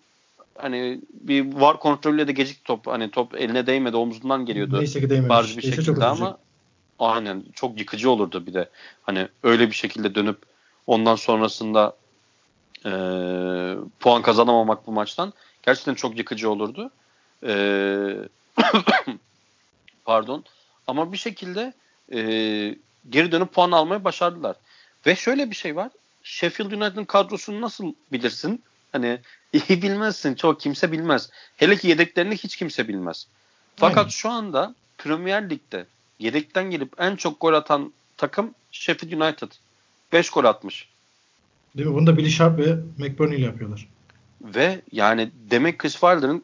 hani bir var kontrolüyle de gecikti top. Hani top eline değmedi omzundan geliyordu. Neyse ki değmemiş. Barz bir Neyse şekilde ama aynen çok yıkıcı olurdu bir de. Hani öyle bir şekilde dönüp ondan sonrasında e, puan kazanamamak bu maçtan gerçekten çok yıkıcı olurdu. E, <coughs> pardon. Ama bir şekilde e, geri dönüp puan almayı başardılar. Ve şöyle bir şey var. Sheffield United'ın kadrosunu nasıl bilirsin? Hani iyi bilmezsin. Çok kimse bilmez. Hele ki yedeklerini hiç kimse bilmez. Fakat Aynen. şu anda Premier Lig'de yedekten gelip en çok gol atan takım Sheffield United. 5 gol atmış. Değil mi? Bunu da Billy Sharp ve McBurney ile yapıyorlar. Ve yani demek Chris Wilder'ın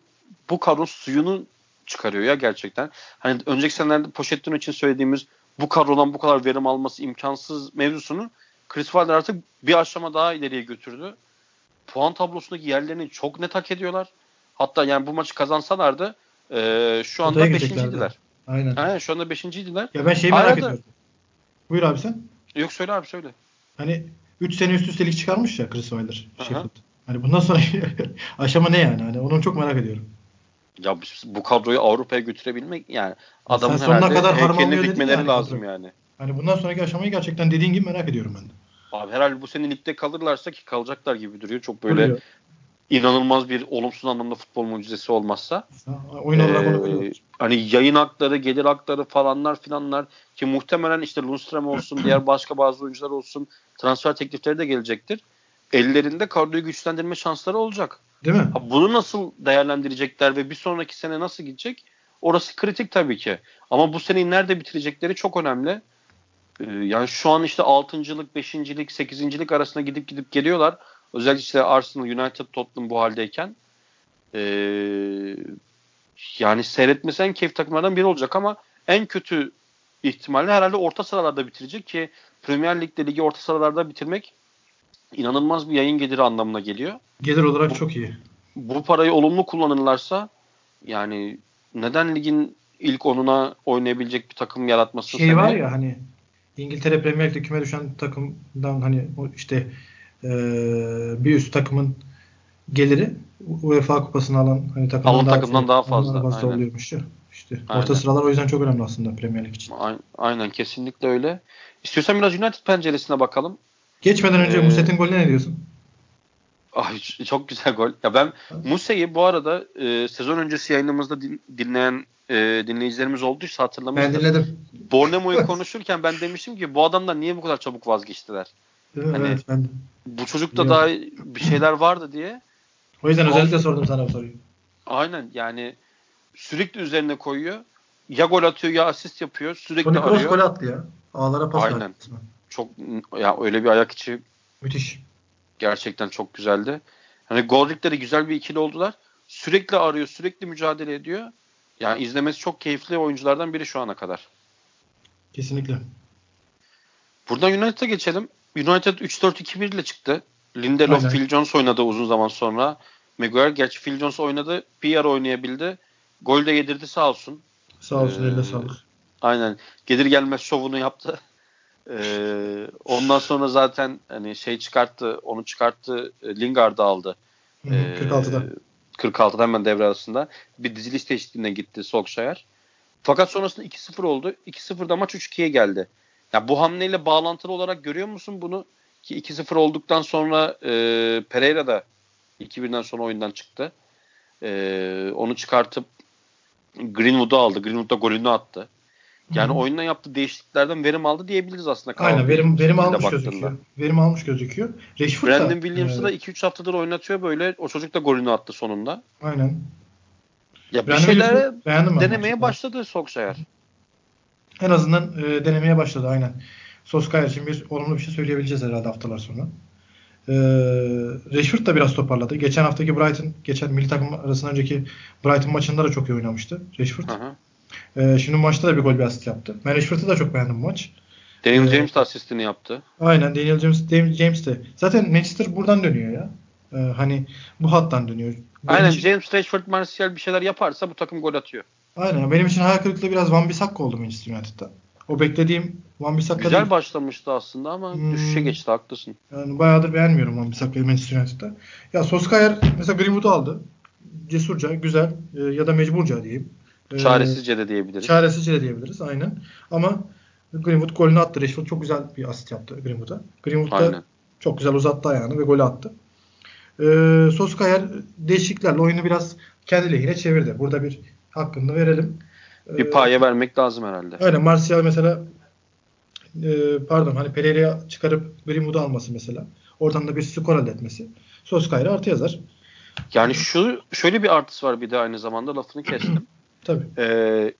bu kadro suyunu çıkarıyor ya gerçekten. Hani önceki senelerde Pochettino için söylediğimiz bu kadrodan bu kadar verim alması imkansız mevzusunu Chris Wilder artık bir aşama daha ileriye götürdü. Puan tablosundaki yerlerini çok net hak ediyorlar. Hatta yani bu maçı kazansalardı e, şu anda beşinciydiler. Aynen. Aynen şu anda beşinciydiler. Ya ben şeyi merak Arada... ediyorum. Buyur abi sen. Yok söyle abi söyle. Hani 3 sene üst üste lig çıkarmış ya Chris Wilder. Sheffield. Hani bundan sonra <laughs> aşama ne yani? Hani onu çok merak ediyorum. Ya bu kadroyu Avrupa'ya götürebilmek yani adamın Sen herhalde kadar heykelini dikmeleri yani lazım kadro. yani. Hani bundan sonraki aşamayı gerçekten dediğin gibi merak ediyorum ben de. Abi herhalde bu sene ligde kalırlarsa ki kalacaklar gibi duruyor. Çok böyle Duruyor. inanılmaz bir olumsuz anlamda futbol mucizesi olmazsa. Oyun olarak ee, Hani yayın hakları, gelir hakları falanlar filanlar ki muhtemelen işte Lundström olsun, <clears throat> diğer başka bazı oyuncular olsun transfer teklifleri de gelecektir. Ellerinde kadroyu güçlendirme şansları olacak. Değil mi? Ha, bunu nasıl değerlendirecekler ve bir sonraki sene nasıl gidecek? Orası kritik tabii ki. Ama bu seneyi nerede bitirecekleri çok önemli. Ee, yani şu an işte 6.lık, 5.lik, 8.lik arasında gidip gidip geliyorlar. Özellikle işte Arsenal, United, Tottenham bu haldeyken. Ee, yani seyretmesi en keyif takımlardan biri olacak ama en kötü ihtimalle herhalde orta sıralarda bitirecek ki Premier Lig'de ligi orta sıralarda bitirmek inanılmaz bir yayın geliri anlamına geliyor. Gelir olarak bu, çok iyi. Bu parayı olumlu kullanırlarsa yani neden ligin ilk onuna oynayabilecek bir takım yaratması şey var ya hani İngiltere Premier Lig'de küme düşen takımdan hani işte e, bir üst takımın geliri UEFA kupasını alan hani takımdan, alan daha, takımdan daha fazla, fazla aynen. oluyormuş ya. İşte aynen. orta sıralar o yüzden çok önemli aslında Premier Lig için. Aynen, aynen kesinlikle öyle. İstiyorsan biraz United penceresine bakalım. Geçmeden önce ee, Muset'in golüne ne diyorsun? Ay, çok güzel gol. Ya ben Muse'yi bu arada e, sezon öncesi yayınımızda din, dinleyen e, dinleyicilerimiz olduysa hatırlamıştır. Ben dinledim. Bornemo'yu konuşurken ben demiştim ki bu adamlar niye bu kadar çabuk vazgeçtiler? Hani, evet, ben Bu çocukta daha bir şeyler vardı diye. O yüzden Ama, özellikle sordum sana bu soruyu. Aynen yani sürekli üzerine koyuyor. Ya gol atıyor ya asist yapıyor. Sürekli Tony Kroos gol attı ya. Ağlara pas Aynen. Çok ya öyle bir ayak içi müthiş. Gerçekten çok güzeldi. Hani Goldrick'te de güzel bir ikili oldular. Sürekli arıyor, sürekli mücadele ediyor. Yani izlemesi çok keyifli oyunculardan biri şu ana kadar. Kesinlikle. Buradan United'a geçelim. United 3-4-2-1 ile çıktı. Lindelof, Aynen. Phil Jones oynadı uzun zaman sonra. Maguire gerçi Phil Jones oynadı. Yer oynayabildi. Gol de yedirdi sağ olsun. Sağ olsun ee, eline sağlık. Aynen. Gelir gelmez şovunu yaptı. Ee, ondan sonra zaten hani şey çıkarttı, onu çıkarttı, e, Lingard'ı aldı. Hı, 46'da. 46'da hemen devre arasında. Bir diziliş teşhidine gitti Solskjaer. Fakat sonrasında 2-0 oldu. 2-0'da maç 3-2'ye geldi. Ya bu hamleyle bağlantılı olarak görüyor musun bunu? Ki 2-0 olduktan sonra e, Pereira da 2-1'den sonra oyundan çıktı. E, onu çıkartıp Greenwood'u aldı. Greenwood da golünü attı. Yani oyundan yaptığı değişikliklerden verim aldı diyebiliriz aslında. Aynen verim verim almış baktığında. gözüküyor. Verim almış gözüküyor. Rashford Brandon Williams'ı da 2-3 haftadır oynatıyor böyle. O çocuk da golünü attı sonunda. Aynen. Ya bir şeyler denemeye başladı Solskjaer. En azından e, denemeye başladı aynen. Solskjaer için bir olumlu bir şey söyleyebileceğiz herhalde haftalar sonra. E, Rashford da biraz toparladı. Geçen haftaki Brighton, geçen milli takım arasından önceki Brighton maçında da çok iyi oynamıştı Rashford. Hı hı. E, şimdi maçta da bir gol bir asist yaptı. Ben Rashford'u da çok beğendim bu maç. Daniel ee, James de asistini yaptı. Aynen Daniel James, Daniel James de. Zaten Manchester buradan dönüyor ya. Ee, hani bu hattan dönüyor. Benim Aynen için... James Rashford Martial bir şeyler yaparsa bu takım gol atıyor. Aynen. Benim için hayal kırıklığı biraz Van Bissaka oldu Manchester United'da. O beklediğim Van Bissaka Güzel değil. başlamıştı aslında ama hmm. düşüşe geçti haklısın. Yani bayağıdır beğenmiyorum Van Bissaka'yı Manchester United'da. Ya Soskayer mesela Greenwood'u aldı. Cesurca, güzel e, ya da mecburca diyeyim. E, çaresizce de diyebiliriz. Çaresizce de diyebiliriz aynen. Ama Greenwood golünü attı. Rashford çok güzel bir asist yaptı Greenwood'a. Greenwood da çok güzel uzattı ayağını ve golü attı. E, Soskayer değişikliklerle oyunu biraz kendi lehine çevirdi. Burada bir hakkını verelim. Bir paye ee, vermek lazım herhalde. Öyle Martial mesela e, pardon hani Pereira'ya çıkarıp Greenwood'u alması mesela. Oradan da bir skor elde etmesi. Soskayer'e artı yazar. Yani şu şöyle bir artısı var bir de aynı zamanda lafını kestim. Tabii. Ee,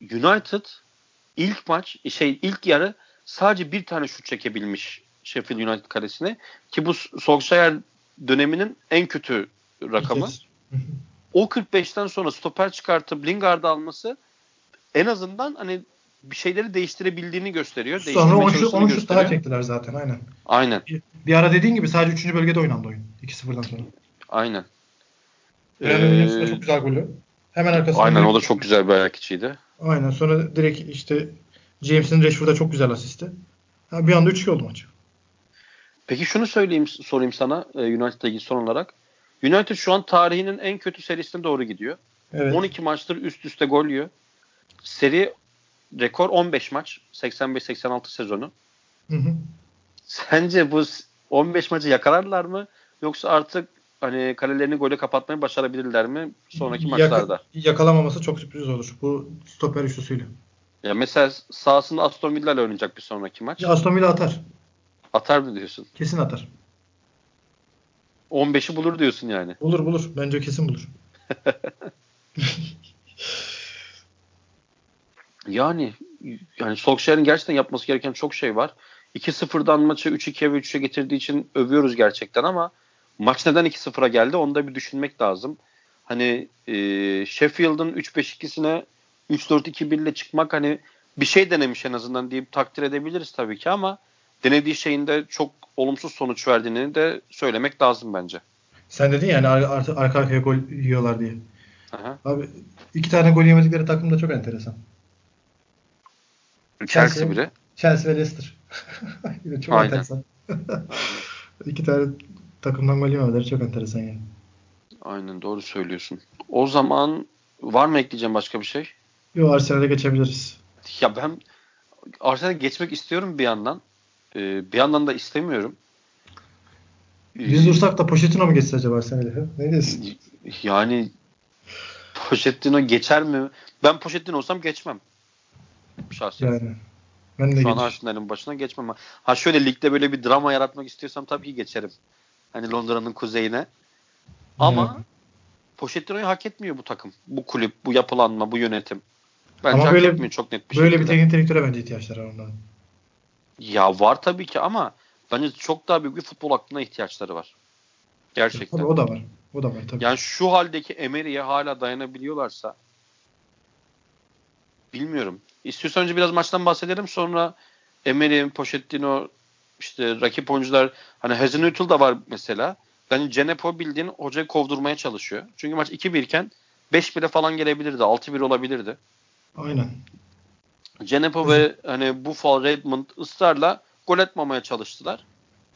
United ilk maç şey ilk yarı sadece bir tane şut çekebilmiş Sheffield United karesine ki bu Solskjaer döneminin en kötü rakamı. o 45'ten sonra stoper çıkartıp Lingard'ı alması en azından hani bir şeyleri değiştirebildiğini gösteriyor. Sonra 10 şut, 10 şut daha çektiler zaten aynen. Aynen. Bir, bir ara dediğin gibi sadece 3. bölgede oynandı oyun. 2-0'dan sonra. Aynen. Ee, çok güzel golü. Hemen arkasında. Aynen o da çok güzel bir ayak içiydi. Aynen sonra direkt işte James'in Rashford'a çok güzel asisti. Ha, bir anda 3-2 oldu maç. Peki şunu söyleyeyim sorayım sana e, United'la ilgili son olarak. United şu an tarihinin en kötü serisine doğru gidiyor. Evet. 12 maçtır üst üste gol yiyor. Seri rekor 15 maç. 85-86 sezonu. Hı hı. Sence bu 15 maçı yakalarlar mı? Yoksa artık hani kalelerini gole kapatmayı başarabilirler mi sonraki Yaka, maçlarda? Yakalamaması çok sürpriz olur. Bu stoper üçlüsüyle. Ya mesela sahasında Aston Villa ile oynayacak bir sonraki maç. Ya Aston Villa atar. Atar mı diyorsun? Kesin atar. 15'i bulur diyorsun yani. Bulur bulur. Bence kesin bulur. <laughs> yani yani Solskjaer'in gerçekten yapması gereken çok şey var. 2-0'dan maçı 3-2'ye ve 3'e getirdiği için övüyoruz gerçekten ama maç neden 2-0'a geldi onu da bir düşünmek lazım. Hani e, Sheffield'ın 3-5-2'sine 3-4-2-1 ile çıkmak hani bir şey denemiş en azından deyip takdir edebiliriz tabii ki ama denediği şeyin de çok olumsuz sonuç verdiğini de söylemek lazım bence. Sen dedin yani ar- arka arkaya gol yiyorlar diye. Aha. Abi iki tane gol yemedikleri takım da çok enteresan. Chelsea, Chelsea biri. Chelsea ve Leicester. <laughs> Yine çok Aynen. enteresan. <laughs> iki tane takımdan gol yememeleri çok enteresan yani. Aynen doğru söylüyorsun. O zaman var mı ekleyeceğim başka bir şey? Yok Arsenal'e geçebiliriz. Ya ben Arsenal'e geçmek istiyorum bir yandan. Ee, bir yandan da istemiyorum. Biz dursak da Pochettino mu geçse acaba Arsenal'e? Ne diyorsun? Yani Pochettino geçer mi? Ben Pochettino olsam geçmem. Şahsen. Yani. Ben de Şu an Arsenal'in başına geçmem. Ha şöyle ligde böyle bir drama yaratmak istiyorsam tabii ki geçerim. Hani Londra'nın kuzeyine. Ama hmm. Pochettino'yu hak etmiyor bu takım. Bu kulüp, bu yapılanma, bu yönetim. Bence ama böyle, hak etmiyor çok net bir Böyle şekilde. bir teknik direktöre bence ihtiyaçları var onların. Ya var tabii ki ama bence çok daha büyük bir futbol aklına ihtiyaçları var. Gerçekten. Tabii o da var. O da var tabii. Yani şu haldeki Emery'e hala dayanabiliyorlarsa bilmiyorum. İstiyorsan önce biraz maçtan bahsedelim sonra Emery, Pochettino işte rakip oyuncular hani Hazenhüttl da var mesela. Yani Cenepo bildiğin hocayı kovdurmaya çalışıyor. Çünkü maç 2-1 iken 5-1'e falan gelebilirdi. 6-1 olabilirdi. Aynen. Cenepo ve hani Buffalo, Redmond ısrarla gol etmemeye çalıştılar.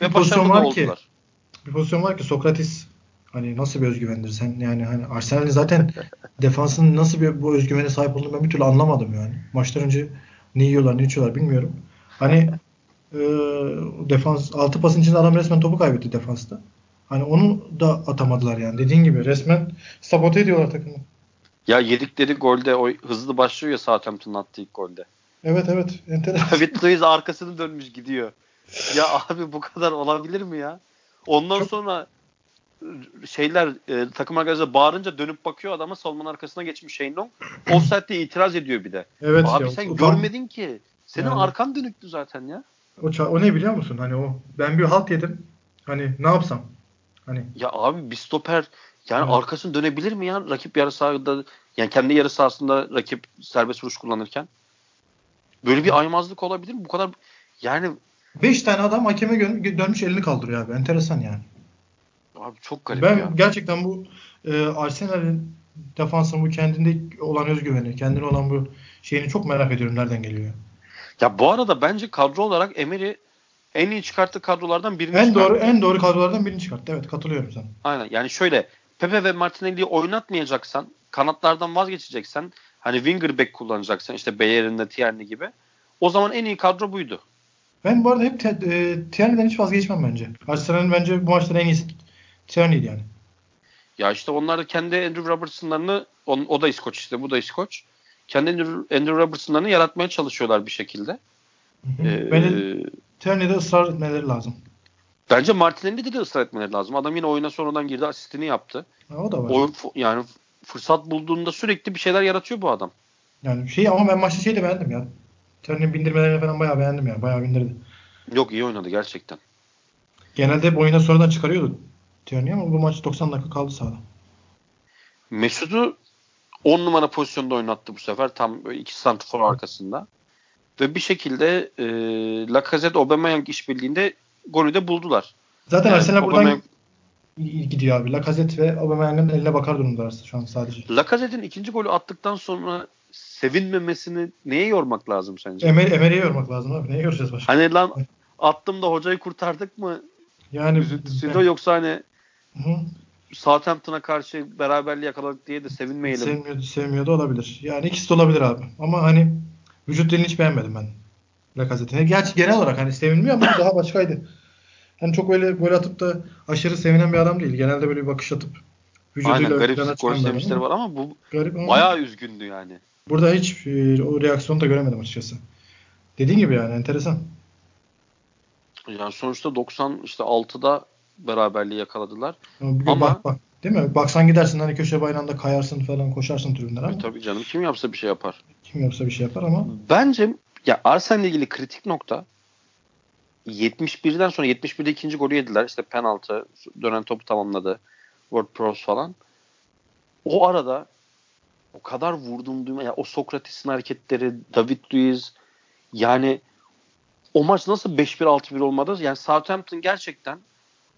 Ve bir başarılı var oldular. Ki, bir pozisyon var ki Sokratis hani nasıl bir özgüvendir sen yani hani Arsenal'in zaten <laughs> defansının nasıl bir bu özgüvene sahip olduğunu ben bir türlü anlamadım yani. Maçtan önce ne yiyorlar ne içiyorlar bilmiyorum. Hani e, defans altı pasın içinde adam resmen topu kaybetti defansta. Hani onu da atamadılar yani. Dediğin gibi resmen sabote ediyorlar takımı. Ya yedikleri golde o hızlı başlıyor ya Southampton'ın attığı ilk golde. Evet evet. Enteresan. <laughs> David Luiz arkasını dönmüş gidiyor. Ya abi bu kadar olabilir mi ya? Ondan Çok... sonra şeyler e, takım arkadaşları bağırınca dönüp bakıyor adama salman arkasına geçmiş Shane <clears throat> Long. Offside'de itiraz ediyor bir de. Evet Abi ya, sen o, görmedin ki. Senin yani, arkan dönüktü zaten ya. O, o ne biliyor musun? Hani o ben bir halt yedim. Hani ne yapsam? Hani ya abi bir stoper Yani evet. arkasını dönebilir mi ya rakip yarı sahada yani kendi yarı sahasında rakip serbest vuruş kullanırken? Böyle bir aymazlık olabilir mi? Bu kadar yani 5 tane adam hakeme dönmüş elini kaldırıyor abi. Enteresan yani. Abi çok garip ben ya. gerçekten bu e, Arsenal'in defansın bu kendinde olan özgüveni, kendine olan bu şeyini çok merak ediyorum nereden geliyor. Ya bu arada bence kadro olarak Emery en iyi çıkarttığı kadrolardan birini en çıkarttı. doğru en doğru kadrolardan birini çıkarttı. Evet katılıyorum sana. Aynen. Yani şöyle Pepe ve Martinelli'yi oynatmayacaksan, kanatlardan vazgeçeceksen, hani winger back kullanacaksan işte Bayern'de Tierney gibi o zaman en iyi kadro buydu. Ben bu arada hep e, Tierney'den hiç vazgeçmem bence. Arsenal'in bence bu maçta en iyisi Tierney'di yani. Ya işte onlar da kendi Andrew Robertson'larını o, o da İskoç işte bu da İskoç. Kendi Andrew, Andrew Robertson'larını yaratmaya çalışıyorlar bir şekilde. Ee, Benim Tierney'de ısrar etmeleri lazım. Bence Martinelli'de de ısrar etmeleri lazım. Adam yine oyuna sonradan girdi asistini yaptı. Ha, o da var. Oyun, yani fırsat bulduğunda sürekli bir şeyler yaratıyor bu adam. Yani şey ama ben maçta şeyi de beğendim ya. Tierney'in bindirmelerini falan bayağı beğendim ya. Bayağı bindirdi. Yok iyi oynadı gerçekten. Genelde hep oyuna sonradan çıkarıyordu Tierney ama bu maç 90 dakika kaldı sahada. Mesut'u 10 numara pozisyonda oynattı bu sefer. Tam iki santrfor arkasında. Ve bir şekilde e, Lacazette Aubameyang işbirliğinde golü de buldular. Zaten yani Arsenal buradan Aubameyang... gidiyor abi. Lacazette ve Aubameyang'ın eline bakar durumda şu an sadece. Lacazette'in ikinci golü attıktan sonra sevinmemesini neye yormak lazım sence? Emer, Emery'e yormak lazım abi. Neye yoracağız başka? Hani lan attım da hocayı kurtardık mı? Yani üzüntüsüyle ben... yoksa hani Hı. Southampton'a karşı beraberliği yakaladık diye de sevinmeyelim. Sevmiyordu, sevmiyordu olabilir. Yani ikisi de olabilir abi. Ama hani vücut dilini hiç beğenmedim ben. Lacazette'in. Gerçi genel olarak hani sevinmiyor ama daha başkaydı. Hani çok öyle gol atıp da aşırı sevinen bir adam değil. Genelde böyle bir bakış atıp vücuduyla Aynen garip gol sevinçleri var ama bu garip ama bayağı üzgündü yani. Burada hiç e, o reaksiyonu da göremedim açıkçası. Dediğin gibi yani enteresan. Yani sonuçta 90 işte 6'da beraberliği yakaladılar. Ama, Ama bak, bak, değil mi? Baksan gidersin hani köşe bayrağında kayarsın falan koşarsın tribünden ama. E, tabii canım kim yapsa bir şey yapar. Kim yapsa bir şey yapar ama. Bence ya Arsenal'le ilgili kritik nokta 71'den sonra 71'de ikinci golü yediler. İşte penaltı, dönen topu tamamladı. World Pros falan. O arada o kadar vurdum duyma ya o Sokrates'in hareketleri, David Luiz yani o maç nasıl 5-1 6-1 olmadı? Yani Southampton gerçekten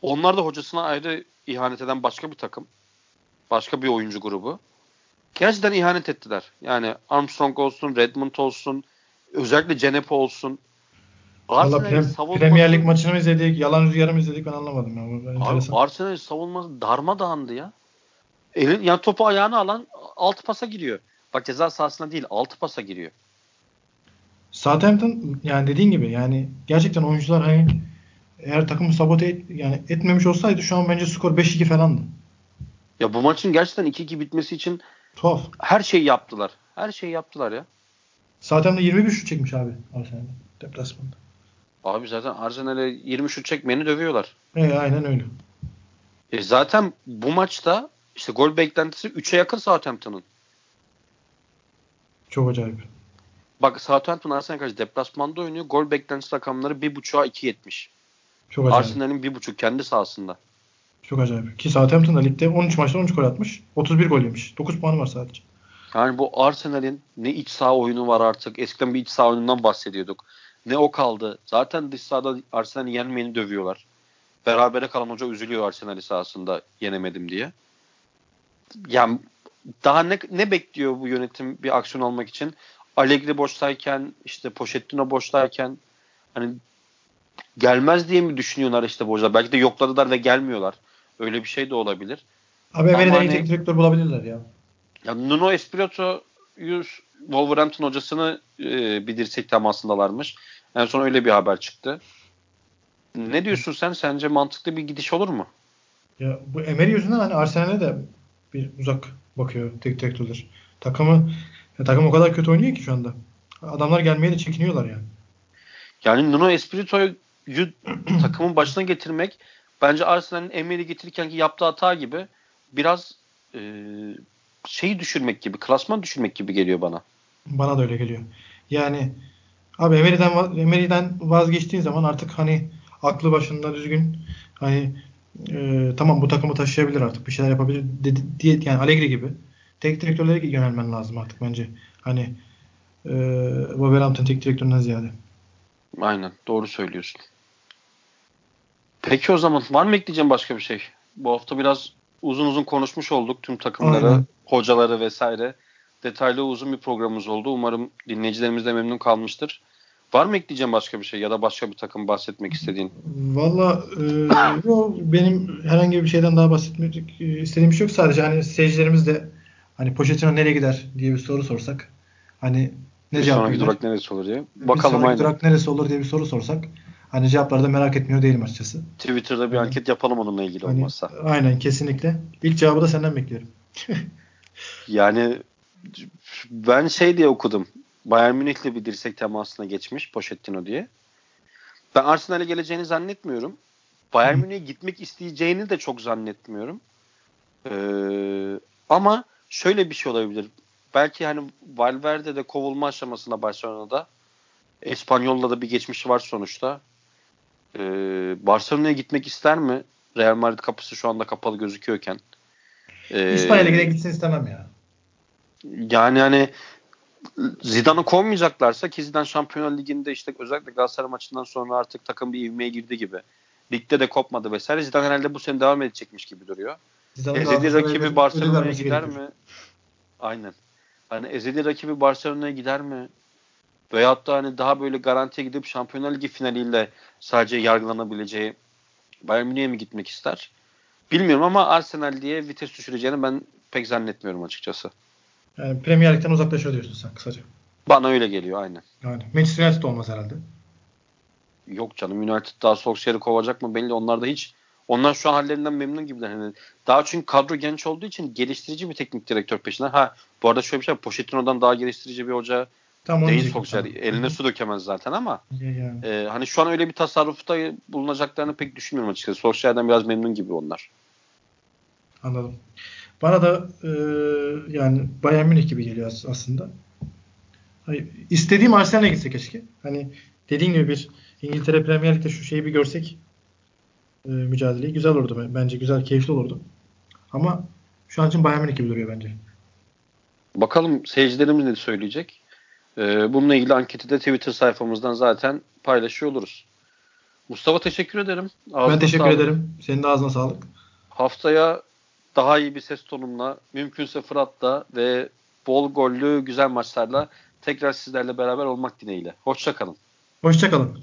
onlar da hocasına ayrı ihanet eden başka bir takım. Başka bir oyuncu grubu. Gerçekten ihanet ettiler. Yani Armstrong olsun, Redmond olsun, özellikle Cenepo olsun. Valla pre- savunması... Premier Lig maçını mı izledik, yalan rüzgarı mı izledik ben anlamadım. Ya. Abi Arsenal'in savunması darmadağındı ya. Elin, yani topu ayağına alan altı pasa giriyor. Bak ceza sahasına değil altı pasa giriyor. Southampton yani dediğin gibi yani gerçekten oyuncular hani eğer takımı sabote et, yani etmemiş olsaydı şu an bence skor 5-2 falandı. Ya bu maçın gerçekten 2-2 bitmesi için tuhaf. Her şeyi yaptılar. Her şeyi yaptılar ya. Southampton 21 şut çekmiş abi Arsenal'de deplasmanda. Abi zaten Arsenal'e 20 şut çekmeyeni dövüyorlar. E, aynen öyle. E zaten bu maçta işte gol beklentisi 3'e yakın Southampton'ın. Çok acayip. Bak Southampton Arsenal karşı deplasmanda oynuyor. Gol beklentisi rakamları 1.5'a 2.70. Çok acayip. Arsenal'in 1.5 kendi sahasında. Çok acayip. Ki Southampton da ligde 13 maçta 13 gol atmış. 31 gol yemiş. 9 puanı var sadece. Yani bu Arsenal'in ne iç saha oyunu var artık. Eskiden bir iç saha oyunundan bahsediyorduk. Ne o kaldı. Zaten dış sahada Arsenal'i yenmeyeni dövüyorlar. Berabere kalan hoca üzülüyor Arsenal'i sahasında yenemedim diye. Yani daha ne, ne bekliyor bu yönetim bir aksiyon almak için? Allegri boştayken işte Pochettino boştayken hani gelmez diye mi düşünüyorlar işte bu Belki de yokladılar ve gelmiyorlar. Öyle bir şey de olabilir. Abi Emery'den hani, teknik direktör bulabilirler ya. Ya Nuno Espirito Wolverhampton hocasını e, bir dirsek temasındalarmış. En son öyle bir haber çıktı. Ne diyorsun sen? Sence mantıklı bir gidiş olur mu? Ya bu Emery yüzünden hani Arsenal'e de bir uzak bakıyor tek direktörler. Takımı ya takım o kadar kötü oynuyor ki şu anda. Adamlar gelmeye de çekiniyorlar yani. Yani Nuno Espirito'yu <clears throat> takımın başına getirmek bence Arsenal'in Emery'i getirirken ki yaptığı hata gibi biraz e, şeyi düşürmek gibi, klasman düşürmek gibi geliyor bana. Bana da öyle geliyor. Yani abi Emery'den Emery'den vazgeçtiğin zaman artık hani aklı başında düzgün hani e, tamam bu takımı taşıyabilir artık bir şeyler yapabilir dedi, diye yani Allegri gibi tek direktörlere yönelmen lazım artık bence. Hani e, Wolverhampton tek direktöründen ziyade. Aynen doğru söylüyorsun. Peki o zaman var mı ekleyeceğim başka bir şey? Bu hafta biraz uzun uzun konuşmuş olduk tüm takımları, Aynen. hocaları vesaire. Detaylı uzun bir programımız oldu. Umarım dinleyicilerimiz de memnun kalmıştır. Var mı ekleyeceğim başka bir şey ya da başka bir takım bahsetmek istediğin? Valla e, benim herhangi bir şeyden daha bahsetmek istediğim bir şey yok. Sadece hani seyircilerimiz de hani Pochettino nereye gider diye bir soru sorsak. Hani ne bir cevap sonraki durak neresi olur diye. Bakalım bir sonraki aynen. durak neresi olur diye bir soru sorsak. Hani cevapları da merak etmiyor değilim açıkçası. Twitter'da bir yani, anket yapalım onunla ilgili hani, olmazsa. Aynen kesinlikle. İlk cevabı da senden bekliyorum. <laughs> yani ben şey diye okudum. Bayern Münih'le bir dirsek temasına geçmiş Pochettino diye. Ben Arsenal'e geleceğini zannetmiyorum. Bayern Münih'e gitmek isteyeceğini de çok zannetmiyorum. Ee, ama şöyle bir şey olabilir. Belki hani Valverde de kovulma aşamasında Barcelona'da. Espanyol'la da bir geçmişi var sonuçta. Ee, Barcelona'ya gitmek ister mi? Real Madrid kapısı şu anda kapalı gözüküyorken. Ee, İspanya'ya gitsin istemem ya. Yani hani Zidane'ı kovmayacaklarsa ki Zidane Şampiyonlar Ligi'nde işte özellikle Galatasaray maçından sonra artık takım bir ivmeye girdi gibi. Ligde de kopmadı vesaire. Zidane herhalde bu sene devam edecekmiş gibi duruyor. Zidane ezeli rakibi Barcelona'ya gider mi? Aynen. Hani ezeli rakibi Barcelona'ya gider mi? Veyahut da hani daha böyle garantiye gidip Şampiyonlar Ligi finaliyle sadece yargılanabileceği Bayern Münih'e mi gitmek ister? Bilmiyorum ama Arsenal diye vites düşüreceğini ben pek zannetmiyorum açıkçası. Yani Premier Lig'den uzaklaşıyor diyorsun sen kısaca. Bana öyle geliyor aynen. Yani Manchester United olmaz herhalde. Yok canım United daha Solskjaer'i kovacak mı belli. Onlar da hiç onlar şu an hallerinden memnun gibiler. Yani daha çünkü kadro genç olduğu için geliştirici bir teknik direktör peşinden. Ha bu arada şöyle bir şey Pochettino'dan daha geliştirici bir hoca Tam değil Solskjaer. Eline su dökemez zaten ama yani. e, hani şu an öyle bir tasarrufta bulunacaklarını pek düşünmüyorum açıkçası. Solskjaer'den biraz memnun gibi onlar. Anladım. Bana da e, yani Bayern Münih gibi geliyor aslında. Hayır, istediğim Arsenal'e gitse keşke. Hani dediğin gibi bir İngiltere Premier Lig'de şu şeyi bir görsek e, mücadeleyi güzel olurdu. Bence güzel, keyifli olurdu. Ama şu an için Bayern Münih gibi duruyor bence. Bakalım seyircilerimiz ne söyleyecek. Ee, bununla ilgili anketi de Twitter sayfamızdan zaten paylaşıyor oluruz. Mustafa teşekkür ederim. Ağzına ben teşekkür sağlık. ederim. Senin de ağzına sağlık. Haftaya daha iyi bir ses tonumla, mümkünse Fırat'la ve bol gollü güzel maçlarla tekrar sizlerle beraber olmak dileğiyle. Hoşçakalın. Hoşçakalın.